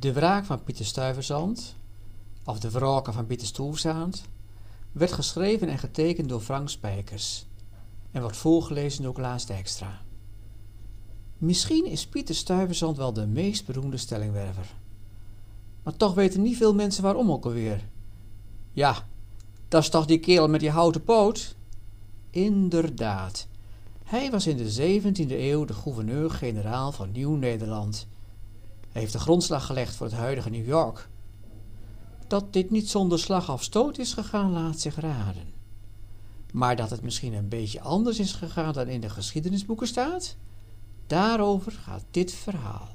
De wraak van Pieter Stuyvesant, of de wraken van Pieter Stoelzaand, werd geschreven en getekend door Frank Spijkers en wordt voorgelezen door Klaas Dijkstra. Misschien is Pieter Stuyvesant wel de meest beroemde stellingwerver. Maar toch weten niet veel mensen waarom ook alweer. Ja, dat is toch die kerel met die houten poot? Inderdaad. Hij was in de 17e eeuw de gouverneur-generaal van Nieuw-Nederland. Heeft de grondslag gelegd voor het huidige New York. Dat dit niet zonder slag of stoot is gegaan, laat zich raden. Maar dat het misschien een beetje anders is gegaan dan in de geschiedenisboeken staat, daarover gaat dit verhaal.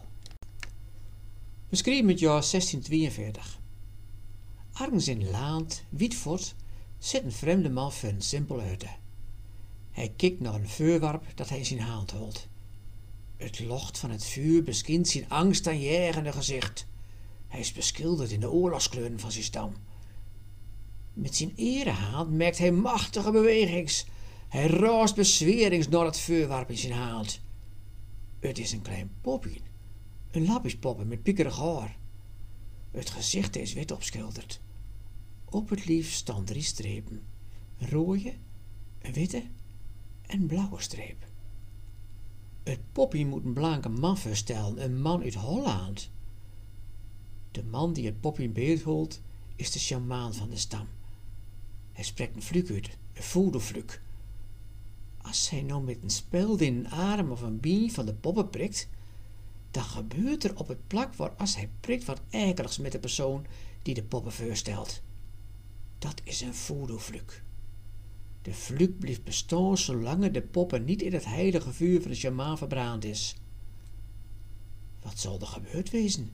We schrijven het jaar 1642. Ergens in Laand, Wietvoort, zit een vreemde man een simpel hutte. Hij kijkt naar een vuurwerp dat hij in zijn hand houdt. Het locht van het vuur beskint zijn angst jagende gezicht. Hij is beschilderd in de oorlogskleuren van zijn stam. Met zijn erehaand merkt hij machtige bewegings. Hij raast bezwerings naar het vuurwerp in zijn hand. Het is een klein poppie, een lappispoppen met piekerig haar. Het gezicht is wit opschilderd. Op het lief staan drie strepen: een rode, een witte en blauwe streep. Het poppie moet een blanke man voorstellen, een man uit Holland. De man die het poppie in beeld holt, is de sjamaan van de stam. Hij spreekt een vluk uit, een voedelvluk. Als hij nou met een speld in een arm of een been van de poppen prikt, dan gebeurt er op het plak waar als hij prikt wat ekeligs met de persoon die de poppen voorstelt. Dat is een voedelvluk. De vluk blijft bestaan zolang de poppen niet in het heilige vuur van de sjamaan verbrand is. Wat zal er gebeurd wezen?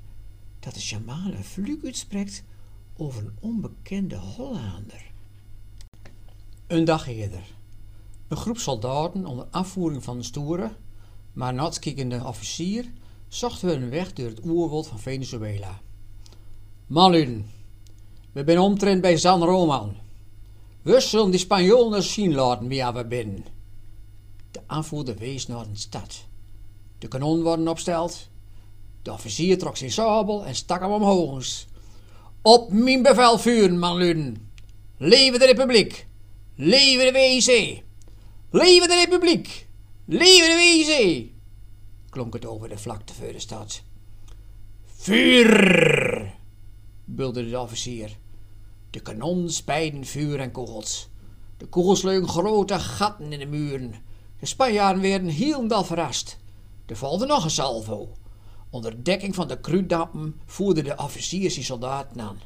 Dat de sjamaan een vluk uitspreekt over een onbekende Hollander. Een dag eerder. Een groep soldaten onder afvoering van een stoere, maar natskikkende officier zochten hun weg door het oerwold van Venezuela. Mannen, we zijn omtrent bij San Roman. We zullen die Spanjolen zien laten wie we binnen. De aanvoerder wees naar een stad. De kanon worden opsteld. De officier trok zijn sabel en stak hem omhoog. Op mijn bevel vuren, manluden. Leven de republiek. Leven de WC. Leven de republiek. Leven de WC. Klonk het over de vlakte voor de stad. Vuur! bulde de officier. De kanon spijden vuur en kogels. De kogels leugen grote gaten in de muren. De Spanjaarden werden hielendal verrast. Er volgde nog een salvo. Onder dekking van de kruiddampen voerden de officiers die soldaten aan.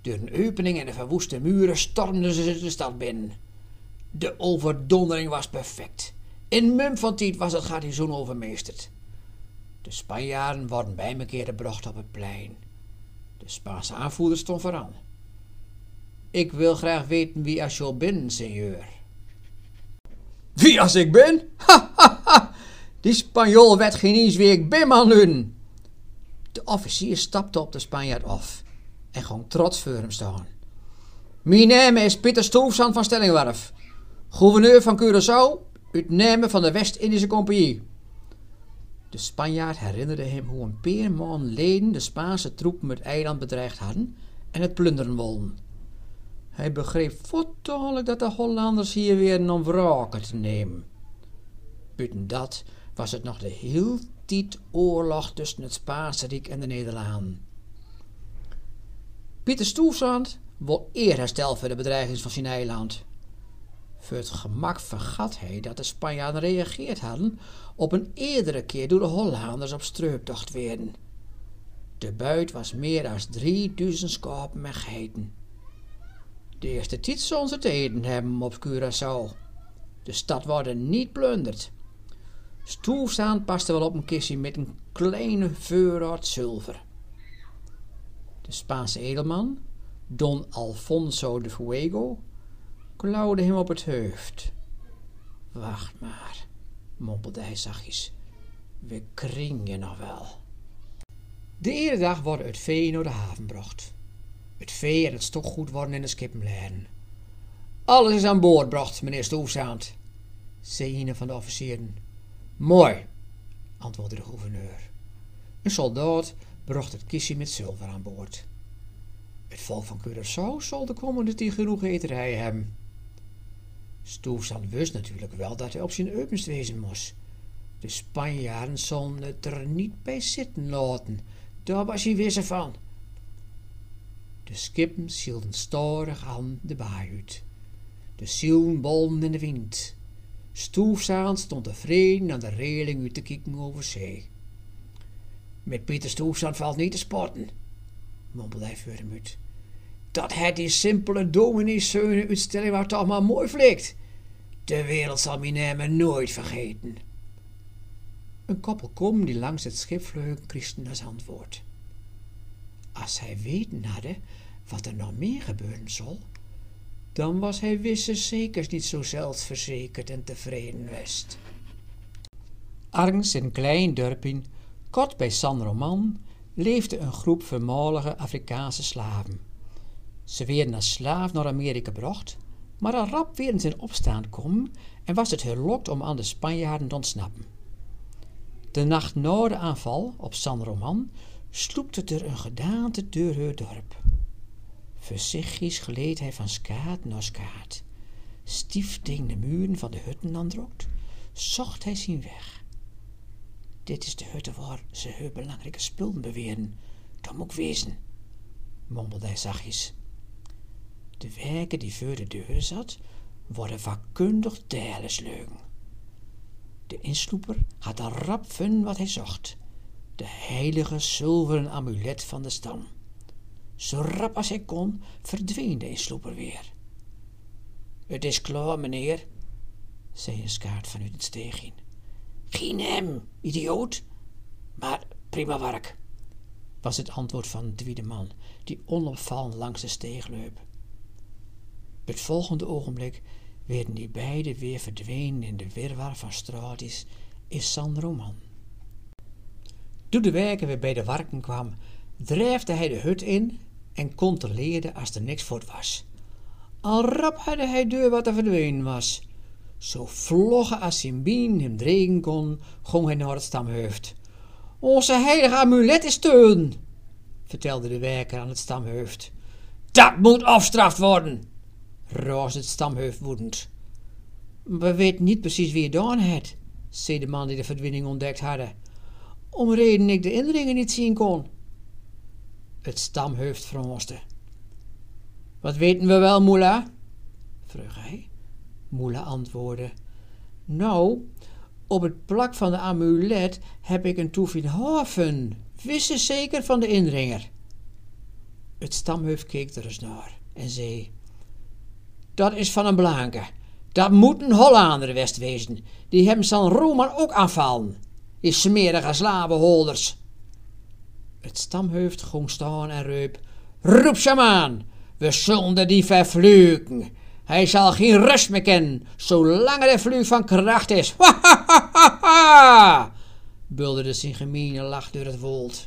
Door een opening in de verwoeste muren stormden ze de stad binnen. De overdondering was perfect. In mum van tijd was het garnizoen overmeesterd. De Spanjaarden worden bij elkaar gebracht op het plein. De Spaanse aanvoerder stond vooraan. Ik wil graag weten wie als je bent, senor. Wie als ik ben? Ha, ha, ha. Die Spanjool werd geen eens wie ik ben, man hun. De officier stapte op de Spanjaard af en ging trots voor hem staan. Mijn naam is Pieter Stoofzand van Stellingwerf, gouverneur van Curaçao, uit naam van de West-Indische Compagnie. De Spanjaard herinnerde hem hoe een paar leden de Spaanse troepen het eiland bedreigd hadden en het plunderen wilden. Hij begreep voltallig dat de Hollanders hier weer om wraken te nemen. Buiten dat was het nog de heel tijd oorlog tussen het Spaanse Rijk en de Nederlanden. Pieter Stoefzand wil eer voor de bedreiging van zijn eiland. Voor het gemak vergat hij dat de Spanjaarden reageerd hadden op een eerdere keer door de Hollanders op streuptocht werden. De buit was meer dan 3000 schapen en. De eerste tijd zullen ze te hebben op Curaçao. De stad wordt niet plunderd. Stoelzaan paste wel op een kistje met een kleine voorraad zilver. De Spaanse edelman, Don Alfonso de Fuego, klauwde hem op het hoofd. Wacht maar, mompelde hij zachtjes. We kringen nog wel. De ene dag worden het vee naar de haven gebracht. Het vee en het stokgoed worden in de skippen leren. Alles is aan boord bracht, meneer Stoefzaand, zei een van de officieren. Mooi, antwoordde de gouverneur. Een soldaat bracht het kistje met zilver aan boord. Het volk van Curaçao zal de komende tijd genoeg eterij hebben. Stoefstand wist natuurlijk wel dat hij op zijn eupenst wezen moest. De Spanjaarden zullen het er niet bij zitten laten, daar was hij wisse van. De skippen zielden storig aan de baai uit. De zielen bolden in de wind. Stoefzaan stond tevreden aan de reling uit te kijken over zee. Met Pieter Stoefzaan valt niet te sporten, mompelde hij voor. Dat het die simpele domineeszeunen uitstelling waar toch maar mooi flikt. De wereld zal mijn naam nooit vergeten. Een koppel kom die langs het schip vleug Christen als antwoord. Als hij weten hadden wat er nog meer gebeuren zal, dan was hij wisse zekers niet zo zelfverzekerd en tevreden west. Argens in een klein dorpje, kort bij San Roman, leefde een groep vermolige Afrikaanse slaven. Ze werden als slaaf naar Amerika gebracht, maar al rap ze in opstaan komen en was het gelukt om aan de Spanjaarden te ontsnappen. De nacht na de aanval op San Roman sloepte er een gedaante door het dorp. Voorzichtig gleed hij van skaat naar skaat. Stief tegen de muren van de hutten aandrokt, zocht hij zijn weg. Dit is de hutte waar ze heel belangrijke spullen beweren. Dat moet wezen, mompelde hij zachtjes. De werken die voor de deur zat, worden vakkundig leugen. De insloeper had al rap vun wat hij zocht. De heilige zilveren amulet van de stam. Zo rap als hij kon, verdween de insloeper weer. Het is klaar, meneer, zei een skaart vanuit het steegje. Geen hem, idioot. Maar prima werk, was het antwoord van de man, die onopvallend langs de steeg liep. Het volgende ogenblik werden die beiden weer verdwenen in de wirwar van straatjes in San Roman. Toen de werker weer bij de warken kwam, drijfde hij de hut in en controleerde als er niks voort was. Al rap had hij deur wat er verdwenen was. Zo vlogge als zijn bien hem dregen kon, ging hij naar het stamhoofd. Onze heilige amulet is steun, vertelde de werker aan het stamhoofd. Dat moet afstraft worden, raasde het stamhoofd woedend. We weten niet precies wie het gedaan heeft, zei de man die de verdwinning ontdekt hadden. Om reden ik de indringen niet zien kon. Het stamhoofd fronste. Wat weten we wel, Moela? vroeg hij. Moela antwoordde. Nou, op het plak van de amulet heb ik een toefinhaven. Wisse zeker van de indringer. Het stamhoofd keek er eens naar en zei dat is van een blanke. Dat moet een Hollander west wezen. Die hebben San Roman ook aanvallen. Die smerige slavenholders. Het stamhoofd ging staan en riep: Roep shamaan, we zullen die vervluken. Hij zal geen rust meer kennen, zolang de vloek van kracht is. Ha ha ha ha ha! bulderde zijn gemene lach door het wold.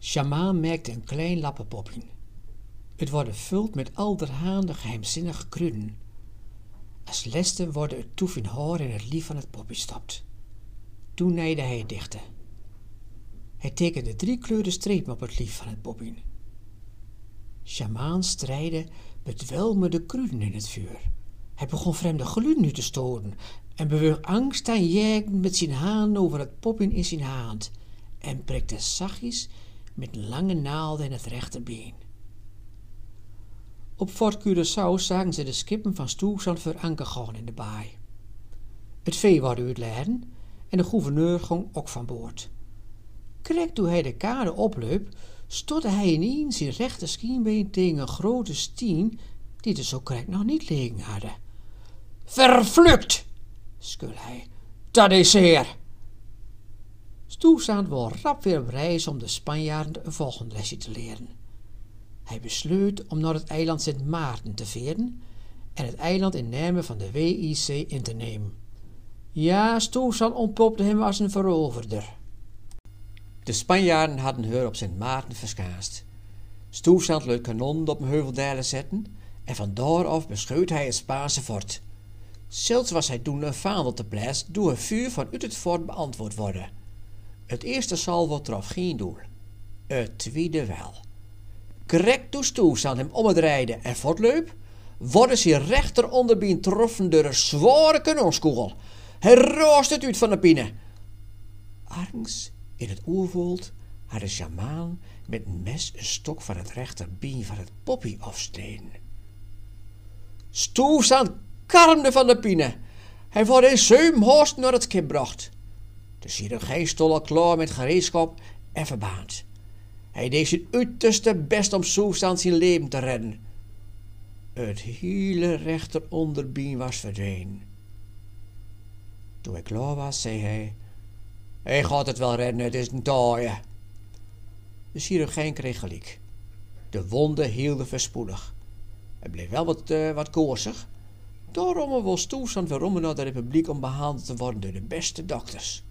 Shamaan merkte een klein lappenpopje. Het wordt gevuld met alderhaande geheimzinnige kruiden. Als leste worden het toef in haar in het lief van het poppy stapt. Toen neide hij het dichte. Hij tekende drie kleurde strepen op het lief van het poppy. Shamaan strijden bedwelmen de kruiden in het vuur. Hij begon vreemde geluiden nu te storen en bewoog angst en met zijn haan over het poppin in zijn hand en prikte zachtjes met lange naalden in het rechterbeen. Op Fort Curaçao zagen ze de skippen van Stoelzand voor gaan in de baai. Het vee wordt uitleiden en de gouverneur ging ook van boord. Krek toen hij de kade opliep, stotte hij ineens zijn rechter schienbeen tegen een grote stien die er zo krek nog niet liggen hadden. Vervlukt, skul hij, dat is zeer. Stoelzand wil rap weer op reis om de Spanjaarden een volgend lesje te leren. Hij besloot om naar het eiland Sint Maarten te veren en het eiland in namen van de WIC in te nemen. Ja, Stoefsan ontpopte hem als een veroverder. De Spanjaarden hadden haar op Sint Maarten verskaast. Stoefsand leut kanonnen op een heuveldelen zetten en van daaraf beschoot hij het Spaanse fort. Zelfs was hij toen een vaandel te plaats door een vuur vanuit het fort beantwoord worden. Het eerste salvo trof geen doel. Het tweede wel. Correct toen stoelstand hem omdraaide en voortleep, worden ze rechter onderbeen troffen door een zware kanonskogel. Hij roost het uit van de pine. Argens in het oerwold had de sjamaan met een mes een stok van het rechterbeen van het poppy afsneden. Stoelstand karmde van de pine. Hij wordt in zeven horst naar het skip gebracht. De chirurgijn stond al klaar met gereedschap en verbaand. Hij deed zijn uiterste best om Soestand zijn leven te redden. Het hele rechter onderbeen was verdwenen. Toen hij klaar was, zei hij: Hij gaat het wel redden, het is een taaie. De chirurgijn kreeg gelijk. De wonden hielden verspoedig. Hij bleef wel wat, uh, wat koortsig. Daarom was toestand waarom naar de republiek om behandeld te worden door de beste dokters.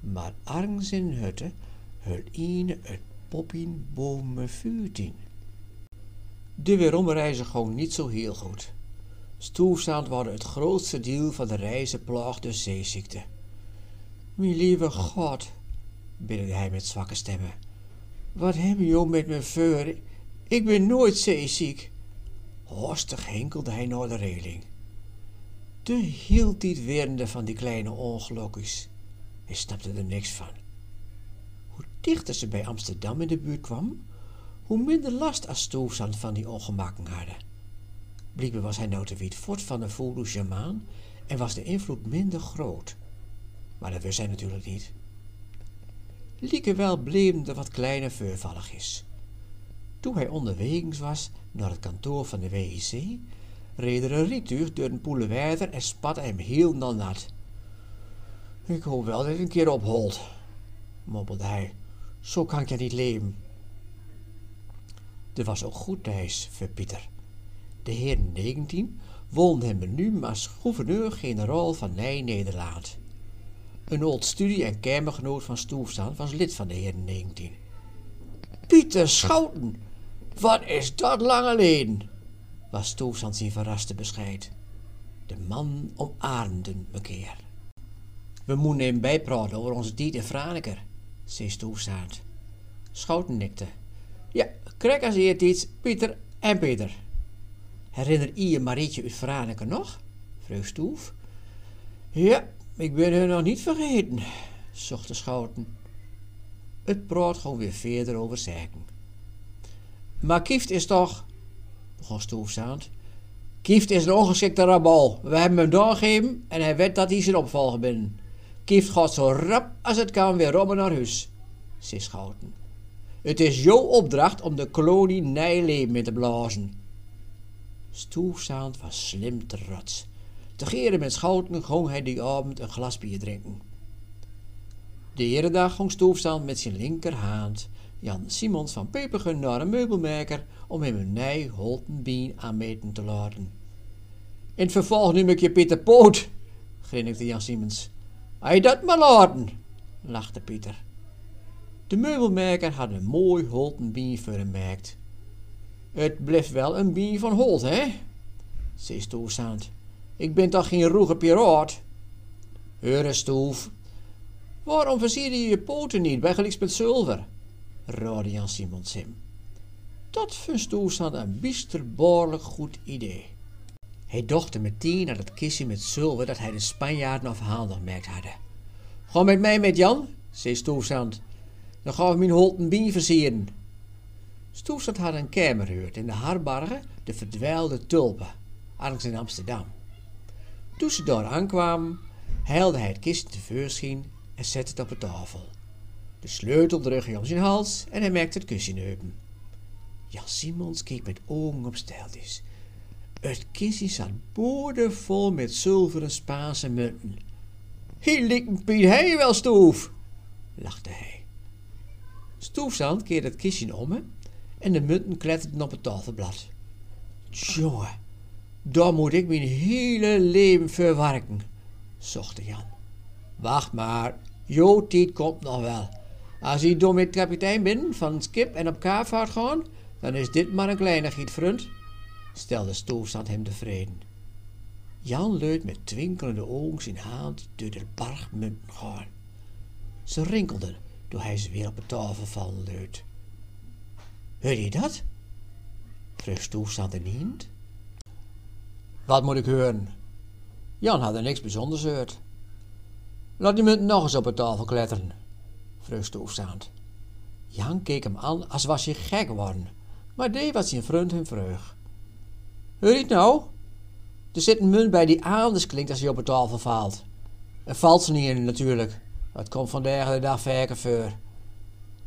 Maar argens in hutte hult ene het poppien boven mijn vuurtien. De weeromreizen ging niet zo heel goed. Stoelstand worden het grootste deel van de reizen plaagde zeeziekte. Mijn lieve God, biddde hij met zwakke stemmen. Wat heb je met mijn vuur? Ik ben nooit zeeziek. Horstig henkelde hij naar de reling. De hield niet werende van die kleine ongelukjes. Hij snapte er niks van. Hoe dichter ze bij Amsterdam in de buurt kwam, hoe minder last als van die ongemakken hadden. Blijkbaar was hij nou te wit voort van een voodoo shamaan en was de invloed minder groot. Maar dat wist hij natuurlijk niet. Lieke wel bleven de wat kleine is. Toen hij onderwegens was naar het kantoor van de WIC, reed er een rietuig door een poele water en spatte hem heel nat. Ik hoop wel dat een keer opholt, moppelde hij. Zo kan ik ja niet leven. Er was ook goed thuis voor Pieter. De heer 19 woonde hem nu als gouverneur-generaal van Nij-Nederland. Een oud studie- en kamergenoot van Stoefstaan was lid van de heer 19. Pieter Schouten, wat is dat lang geleden? was Stoefstaan zijn verraste bescheid. De man omarmde me keer. We moeten even bijpraten over onze tijd in Franeker, zei Stoefstaart. Schouten nikte. Ja, krijg als eerst iets, Pieter en Peter. Herinner je je Marietje uit Franeker nog? vroeg Stoef. Ja, ik ben haar nog niet vergeten, zocht de Schouten. Het praat gewoon weer verder over zaken. Maar Kieft is toch, begon Stoefstaart. Kieft is een ongeschikte rabal. We hebben hem doorgegeven en hij weet dat hij zijn opvolger bent. Kieft gaat zo rap als het kan weer rommen naar huis, zei Schouten. Het is jouw opdracht om de kolonie Nijleven in te blazen. Stoefzaand was slim trots. Te geren met Schouten ging hij die avond een glas bier drinken. De hele dag ging Stoefzaand met zijn linkerhand Jan Simons van Pepergen naar een meubelmaker om hem een nij holtenbeen aanmeten te laten. In het vervolg neem ik je Pieter Poot, grinnikte Jan Simons. Hij dat maar laten, lachte Pieter. De meubelmaker had een mooi holten bien voor. Het blijft wel een bien van holt, hè? zei Stoelzand. Ik ben toch geen roege piraat? Heure Stoef. Waarom versier je je poten niet bij geliks met zilver? raadde Jan Simons hem. Dat vond Stoelzand een bisterboorlijk goed idee. Hij dochte meteen naar het kistje met zilver dat hij de Spanjaarden afhandig merkt hadden. Ga met mij met Jan, zei Stoefzand. Dan ga ik mijn holten bien versieren. Stoefzand had een kamer gehuurd in de Harbargen, de verdwijlde tulpen, ergens in Amsterdam. Toen ze daar aankwamen, haalde hij het kistje tevoorschijn en zette het op de tafel. De sleutel droeg hij om zijn hals en hij merkte het kussen heupen. Jan Simons keek met ogen op steltjes. Het kistje zat boordevol met zilveren Spaanse munten. Hier ligt Piet hij wel stoef, lachte hij. Stoefzand keerde het kistje om en de munten kletterden op het tafelblad. Jongen, daar moet ik mijn hele leven verwerken, zocht Jan. Wacht maar, jouw tijd komt nog wel. Als je door met kapitein bent van het skip en op kaarvaart gaan, dan is dit maar een kleinigheid, vriend stelde Stoofstand hem tevreden. Jan leut met twinkelende ogen zijn hand door de bargmunten gaan. Ze rinkelden toen hij ze weer op de tafel vallen leut. Hoor je dat? vroeg Stoefstand in niet. Wat moet ik horen? Jan had er niks bijzonders gehoord. Laat die munt nog eens op de tafel kletteren, vroeg Stoefstand. Jan keek hem aan als was hij gek geworden, maar deed wat zijn vriend hem vroeg. Hoor je nou? Er zit een munt bij die anders klinkt als hij op de tafel valt. Er valt ze niet in natuurlijk. Het komt vandaag de dag vaker voor.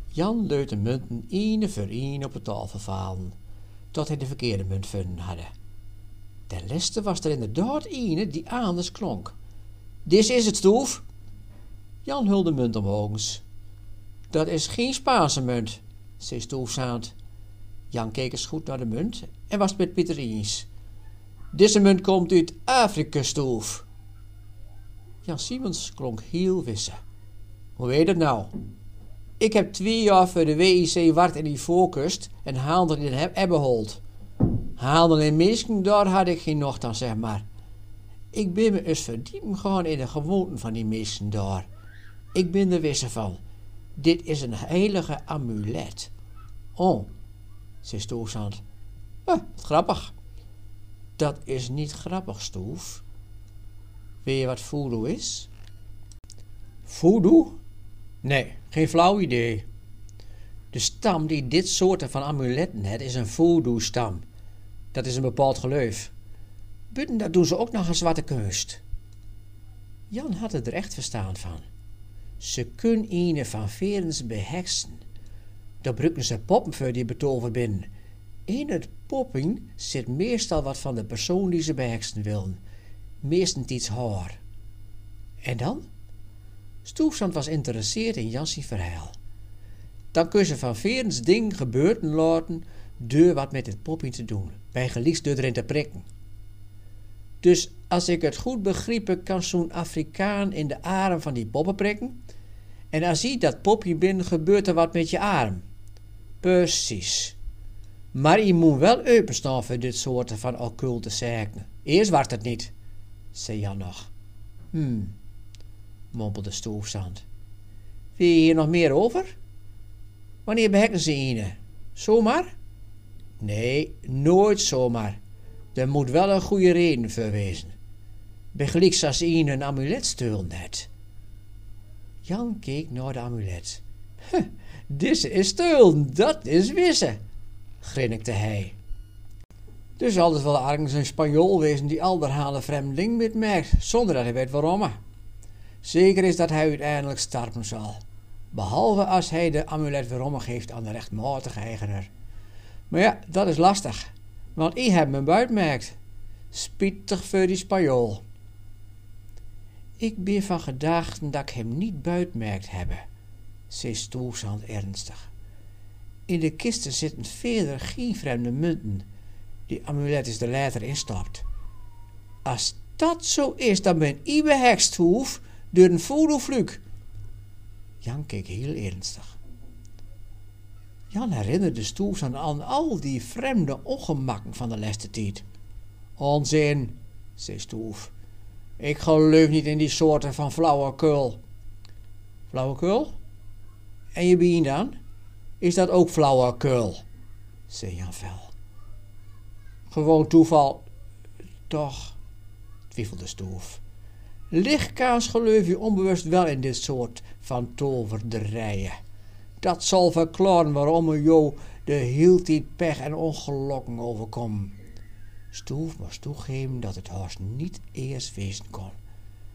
Jan leut de munten ene voor een op de tafel vallen, tot hij de verkeerde munt vinden hadden. Ten leste was er inderdaad ene die anders klonk. Dit is het, Stoef. Jan hulde de munt omhoog. Dat is geen Spaanse munt, zei Stoefzaand. Jan keek eens goed naar de munt en was met Pieter eens. Deze munt komt uit Afrika, Stoef. Jan Simons klonk heel wisse. Hoe weet het nou? Ik heb twee jaar voor de WIC Wart in die voorkust en haalde in Ebbehold. Haalde in Misken, daar had ik geen nochtans, zeg maar. Ik ben me eens verdiepen gewoon in de gewoonten van die mensen daar. Ik ben er wisse van. Dit is een heilige amulet. Oh, zei Stoefzand. Eh, grappig. Dat is niet grappig, Stoef. Weet je wat voodoo is? Voodoo? Nee, geen flauw idee. De stam die dit soorten van amuletten heeft, is een voodoo-stam. Dat is een bepaald geloof. Buiten dat doen ze ook nog een zwarte kunst. Jan had het er echt verstaan van. Ze kunnen een van verens beheksen. Daar gebruiken ze poppen voor die betoverd binnen. In het poppen zit meestal wat van de persoon die ze beheksen willen. Meestens iets haar. En dan? Stoefstand was geïnteresseerd in Jansie verhaal. Dan kun je van verens ding gebeurten laten door wat met het popping te doen, bij geliefd erin te prikken. Dus als ik het goed begrepen, kan zo'n Afrikaan in de arm van die poppen prikken. En als hij dat popje binnen, gebeurt er wat met je arm. Precies. Maar je moet wel openstaan voor dit soort van occulte zaken. Eerst wordt het niet, zei Jan nog. Hmm, mompelde Stoefzand. Wil je hier nog meer over? Wanneer behekken ze ine? Zomaar? Nee, nooit zomaar. Er moet wel een goede reden voor wezen. Als ine een amulet steulen net. Jan keek naar de amulet. Deze is steulen, dat is wissen, grinnikte hij. Dus altijd wel ergens een Spanjool wezen die alderhane vreemdeling metmerkt, zonder dat hij weet waarom. Zeker is dat hij uiteindelijk starten zal. Behalve als hij de amulet weerom geeft aan de rechtmatige eigenaar. Maar ja, dat is lastig, want ik heb me buitmerkt. Spietig voor die Spanjool. Ik ben van gedachten dat ik hem niet buitmerkt hebben, zei Stoelzand ernstig. In de kisten zitten verder geen vreemde munten. Die amulet is er later instapt. Als dat zo is, dan ben ik behekst hoef door een voodoo-vloek. Jan keek heel ernstig. Jan herinnerde Stoels aan al die vreemde ongemakken van de laatste tijd. Onzin, zei Stoef. Ik geloof niet in die soorten van flauwekul. Flauwekul? En je bien dan? Is dat ook flauwekul? zei Jan Vel. Gewoon toeval. Toch, twijfelde Stoef. Lichtkaas geloof je onbewust wel in dit soort van toverderijen. Dat zal verklaren waarom er jou de heel tijd pech en ongelokken overkomen. Stoef moest toegeven dat het haast niet eerst wezen kon.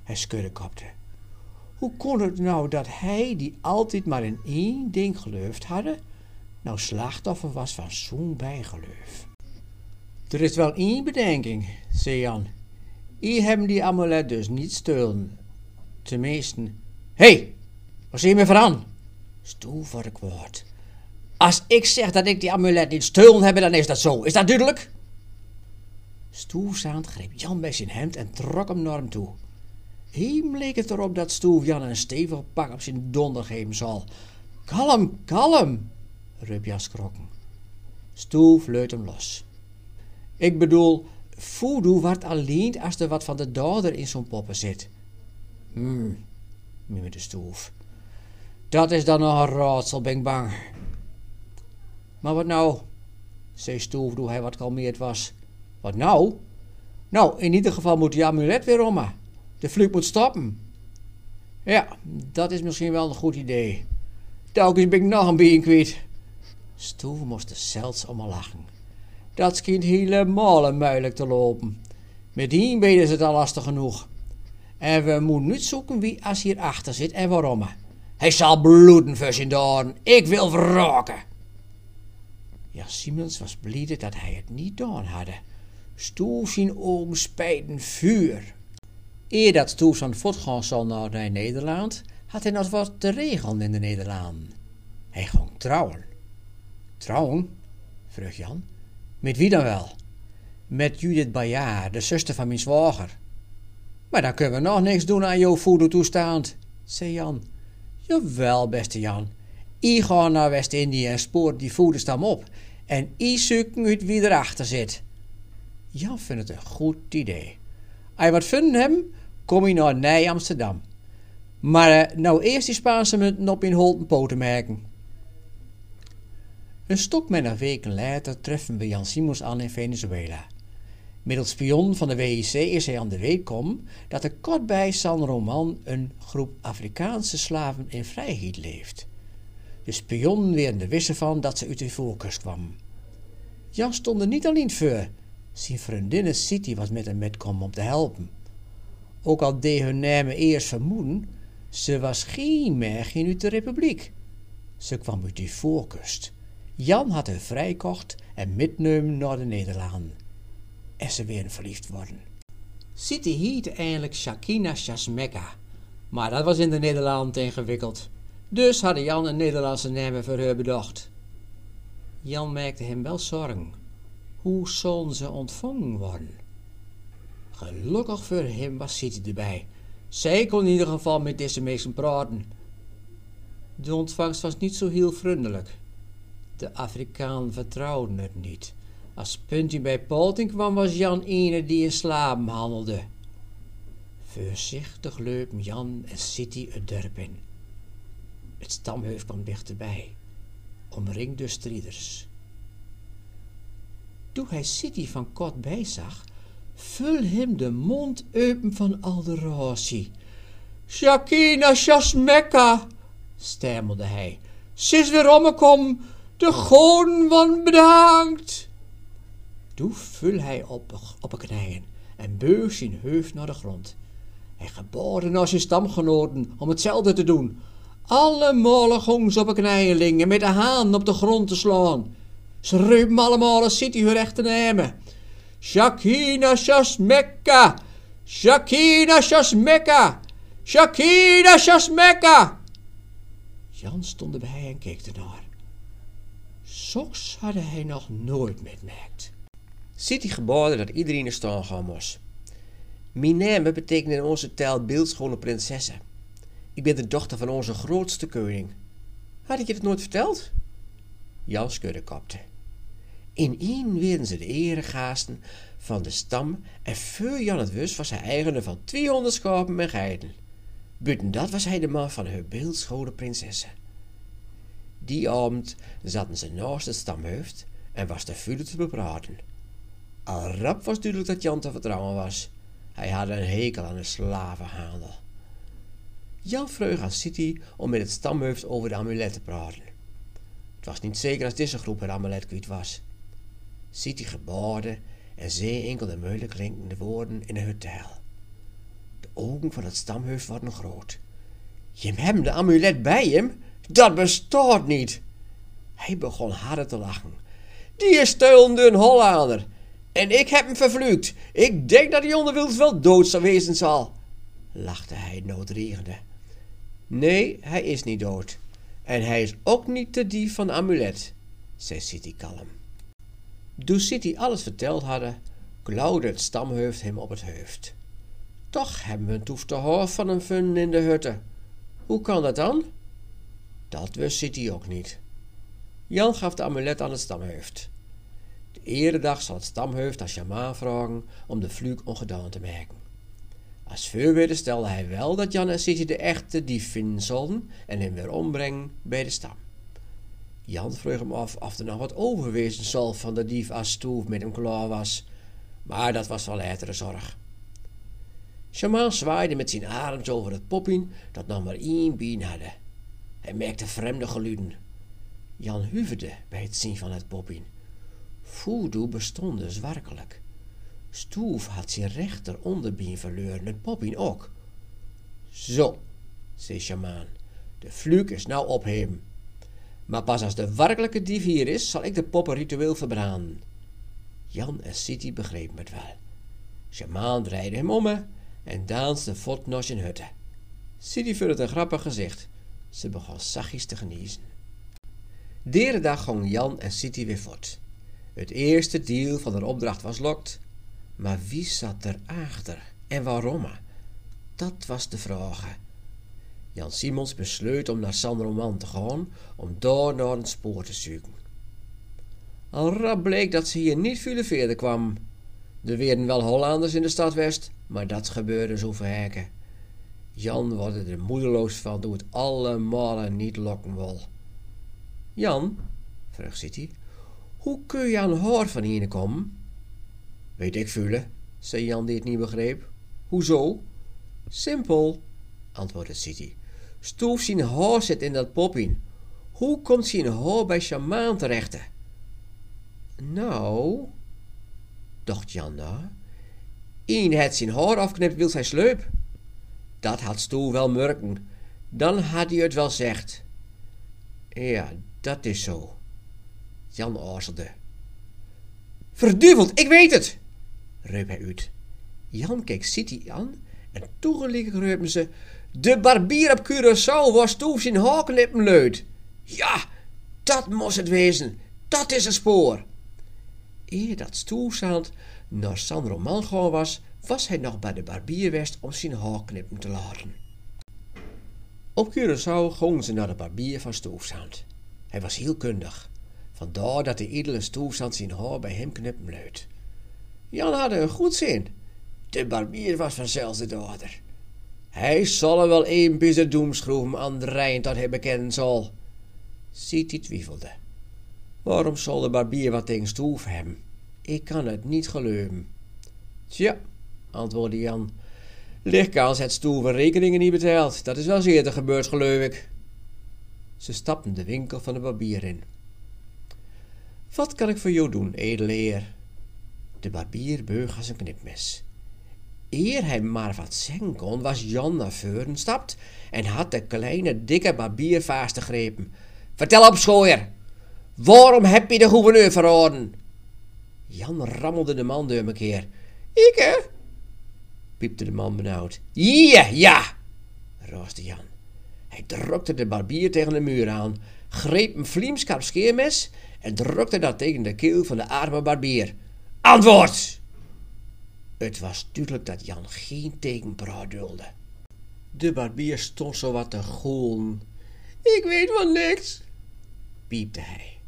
Hij schudde kopte. Hoe kon het nou dat hij, die altijd maar in één ding geloofd hadden, nou slachtoffer was van zo'n bijgeloof? Er is wel één bedenking, zei Jan. I hebben die amulet dus niet steulen. Tenminste. Hé, hey, wat zie je me van? Stoel voor ik woord. Als ik zeg dat ik die amulet niet steulen heb, dan is dat zo. Is dat duidelijk? Stoelzaand greep Jan bij zijn hemd en trok hem naar hem toe. Hem leek het erop dat Stoef Jan een stevig pak op zijn donder geven zal. Kalm, kalm, riep schrokken. Stoef leut hem los. Ik bedoel, voodoo wordt alleen als er wat van de dader in zo'n poppen zit. Hmm, de stoef. Dat is dan nog een raadsel, ben ik bang. Maar wat nou? zei Stoef toen hij wat kalmeerd was. Wat nou? Nou, in ieder geval moet die amulet weer om. De vlucht moet stoppen. Ja, dat is misschien wel een goed idee. Telkens ben ik nog een beetje kwijt. Stoef moest er zelfs om lachen. Dat schijnt helemaal moeilijk te lopen. Met die been is het al lastig genoeg. En we moeten nu zoeken wie als hier achter zit en waarom. Hij zal bloeden voor zijn. Ik wil wraken. Ja, Siemens was blij dat hij het niet gedaan had. Stoel zijn ogen spijten vuur. Eer dat Stoel van voetgang zal naar Nederland, had hij nog wat te regelen in de Nederlanden. Hij ging trouwen. Trouwen? vroeg Jan. Met wie dan wel? Met Judith Bayard, de zuster van mijn zwager. Maar dan kunnen we nog niks doen aan jouw voedertoestand, zei Jan. Jawel, beste Jan. Ik ga naar West-Indië en spoor die voederstam op. En ik zoek uit wie erachter zit. Jan vindt het een goed idee. Als je wat vinden hem, kom je naar Nij Amsterdam. Maar uh, nou eerst die Spaanse munten op in holten poten merken. Een stok met een weken later treffen we Jan Simons aan in Venezuela. Middels spion van de WIC is hij aan de kom dat er kort bij San Roman een groep Afrikaanse slaven in vrijheid leeft. De spion weer de wisse van dat ze uit de voorkust kwam. Jan stond er niet alleen voor. Zijn vriendinne City was met hem metkom om te helpen. Ook al deed hun namen eerst vermoeden, ze was geen mergin uit de republiek. Ze kwam uit de voorkust. Jan had haar vrijkocht en metnemen naar de Nederlanden. En ze weer verliefd worden. City heette eigenlijk Shakina Shasmeka. Maar dat was in de Nederlanden ingewikkeld. Dus hadden Jan een Nederlandse naam voor haar bedacht. Jan maakte hem wel zorgen. Hoe zullen ze ontvangen worden? Gelukkig voor hem was City erbij. Zij kon in ieder geval met deze mensen praten. De ontvangst was niet zo heel vriendelijk. De Afrikaan vertrouwde het niet. Als Puntie bij Polting kwam, was Jan ene die in slapen handelde. Voorzichtig leupen Jan en City het dorp in. Het stamheuf kwam dichterbij, omringd door strieders. Toen hij City van kort bij zag, vul hem de mond open van adoratie. Shakina Shasmeka, stamelde hij. Ze is weer omgekomen, de goden van bedankt. Toen vul hij op, op een knieën en beug zijn hoofd naar de grond. Hij geboden naar zijn stamgenoten om hetzelfde te doen. Allemaal gong ze op een knieën liggen met de haan op de grond te slaan. Ze riepen allemaal als City hun recht te nemen. Shakina Shasmeka! Shakina Shasmeka! Shakina Shasmeka! Jan stond erbij en keek ernaar. Soks had hij nog nooit metmerkt. City geboden dat iedereen er staan gaan moest. Mijn naam betekent in onze taal beeldschone prinsessen. Ik ben de dochter van onze grootste koning. Had ik je dat nooit verteld? Jan schudde kopte. In één werden ze de eregasten van de stam en voor Jan het wist was hij eigenaar van 200 schapen en geiten. Buiten dat was hij de man van haar beeldschone prinsessen. Die avond zaten ze naast het stamhoofd en was de vuur te bepraten. Al rap was duidelijk dat Jan te vertrouwen was. Hij had een hekel aan de slavenhandel. Jan vreug aan City om met het stamhoofd over de amulet te praten. Het was niet zeker als deze groep het amulet kwijt was. City geboden en zei enkel de moeilijk woorden in een taal. De ogen van het stamhoofd worden groot. Je hebt de amulet bij hem? Dat bestaat niet. Hij begon harder te lachen. Die is steulende een Hollander. En ik heb hem vervloekt. Ik denk dat die onderwils wel dood zou wezen zal. Lachte hij noodregende. Nee, hij is niet dood. En hij is ook niet de dief van de amulet, zei City kalm. Toen City alles verteld hadden, klauwde het stamhoofd hem op het hoofd. Toch hebben we een toef te hoor van hem vinden in de hutte. Hoe kan dat dan? Dat wist City ook niet. Jan gaf de amulet aan het stamhoofd. Eredag zal het stamhoofd als shamaan vragen om de vluek ongedaan te maken. Als voorwaarde stelde hij wel dat Jan en Siti de echte dief vinden zouden en hem weer ombrengen bij de stam. Jan vroeg hem af of er nog wat overwezen zal van de dief als Stoef met hem klaar was, maar dat was wel latere zorg. Shamaan zwaaide met zijn arms over het poppien dat nog maar één been hadden. Hij merkte vreemde geluiden. Jan huiverde bij het zien van het poppien. Voodoo bestond dus werkelijk. Stoef had zijn rechter onderbeen verloren, het poppien ook. Zo, zei Shamaan, de fluke is nou opheem. Maar pas als de werkelijke dief hier is, zal ik de poppen ritueel verbranden. Jan en Siti begrepen het wel. Shamaan draaide hem om en danste voort naar zijn hutte. Siti het een grappig gezicht. Ze begon zachtjes te geniezen. Dere dag gingen Jan en Siti weer voort. Het eerste deel van de opdracht was lokt, maar wie zat er achter en waarom? Dat was de vraag. Jan Simons besloot om naar San Roman te gaan om daar naar een spoor te zoeken. Al rap bleek dat ze hier niet veel verder kwam. Er werden wel Hollanders in de stad West, maar dat gebeurde zo verhekken. Jan wordt er moedeloos van toen het allemaal niet lokken wil. Jan, vroeg City, hoe kun je aan haar van hier komen? Weet ik vullen, zei Jan die het niet begreep. Hoezo? Simpel, antwoordde City. Stoef zijn haar zit in dat poppien. Hoe komt zijn haar bij Shamaan terecht? Nou, dacht Jan na. Eén het zijn haar afknipt wil zijn sleup. Dat had Stoel wel merken. Dan had hij het wel zegt. Ja, dat is zo. Jan aarzelde. Verduveld, ik weet het! riep hij uit. Jan keek City aan en toegelijk reupen ze... De barbier op Curaçao was Stoef zijn haaklippen leut. Ja, dat moest het wezen. Dat is een spoor. Eer dat Stoefzand naar San Roman gaan was, was hij nog bij de barbier west om zijn haarknippen te laten. Op Curaçao gingen ze naar de barbier van Stoefzand. Hij was heel kundig. Vandaar dat de edele Stoefzand zijn haar bij hem knippen. Jan had een goed zin. De barbier was vanzelfs de dader. Hij zal er wel een bizar doemschroeven aan de Rijn dat hij bekennen zal. Ziet hij twijfelde. Waarom zal de barbier wat tegen Stoef hebben? Ik kan het niet geloven. Tja, antwoordde Jan. Lichtkans het Stoef rekeningen niet betaald. Dat is wel zeer gebeurd, geloof ik. Ze stapten de winkel van de barbier in. Wat kan ik voor jou doen, edele heer? De barbier beug als een knipmes. Eer hij maar wat zeggen kon, was Jan naar voren en had de kleine, dikke barbier vastgegrepen. Vertel op, schooier! Waarom heb je de gouverneur verraden? Jan rammelde de man door een keer. Ik, hè? piepte de man benauwd. Ja, ja, roosde Jan. Hij drukte de barbier tegen de muur aan, greep een vliemscherp scheermes en drukte dat tegen de keel van de arme barbier. Antwoord! Het was duidelijk dat Jan geen tegenpraat dulde. De barbier stond zo wat te goelen. Ik weet van niks, piepte hij.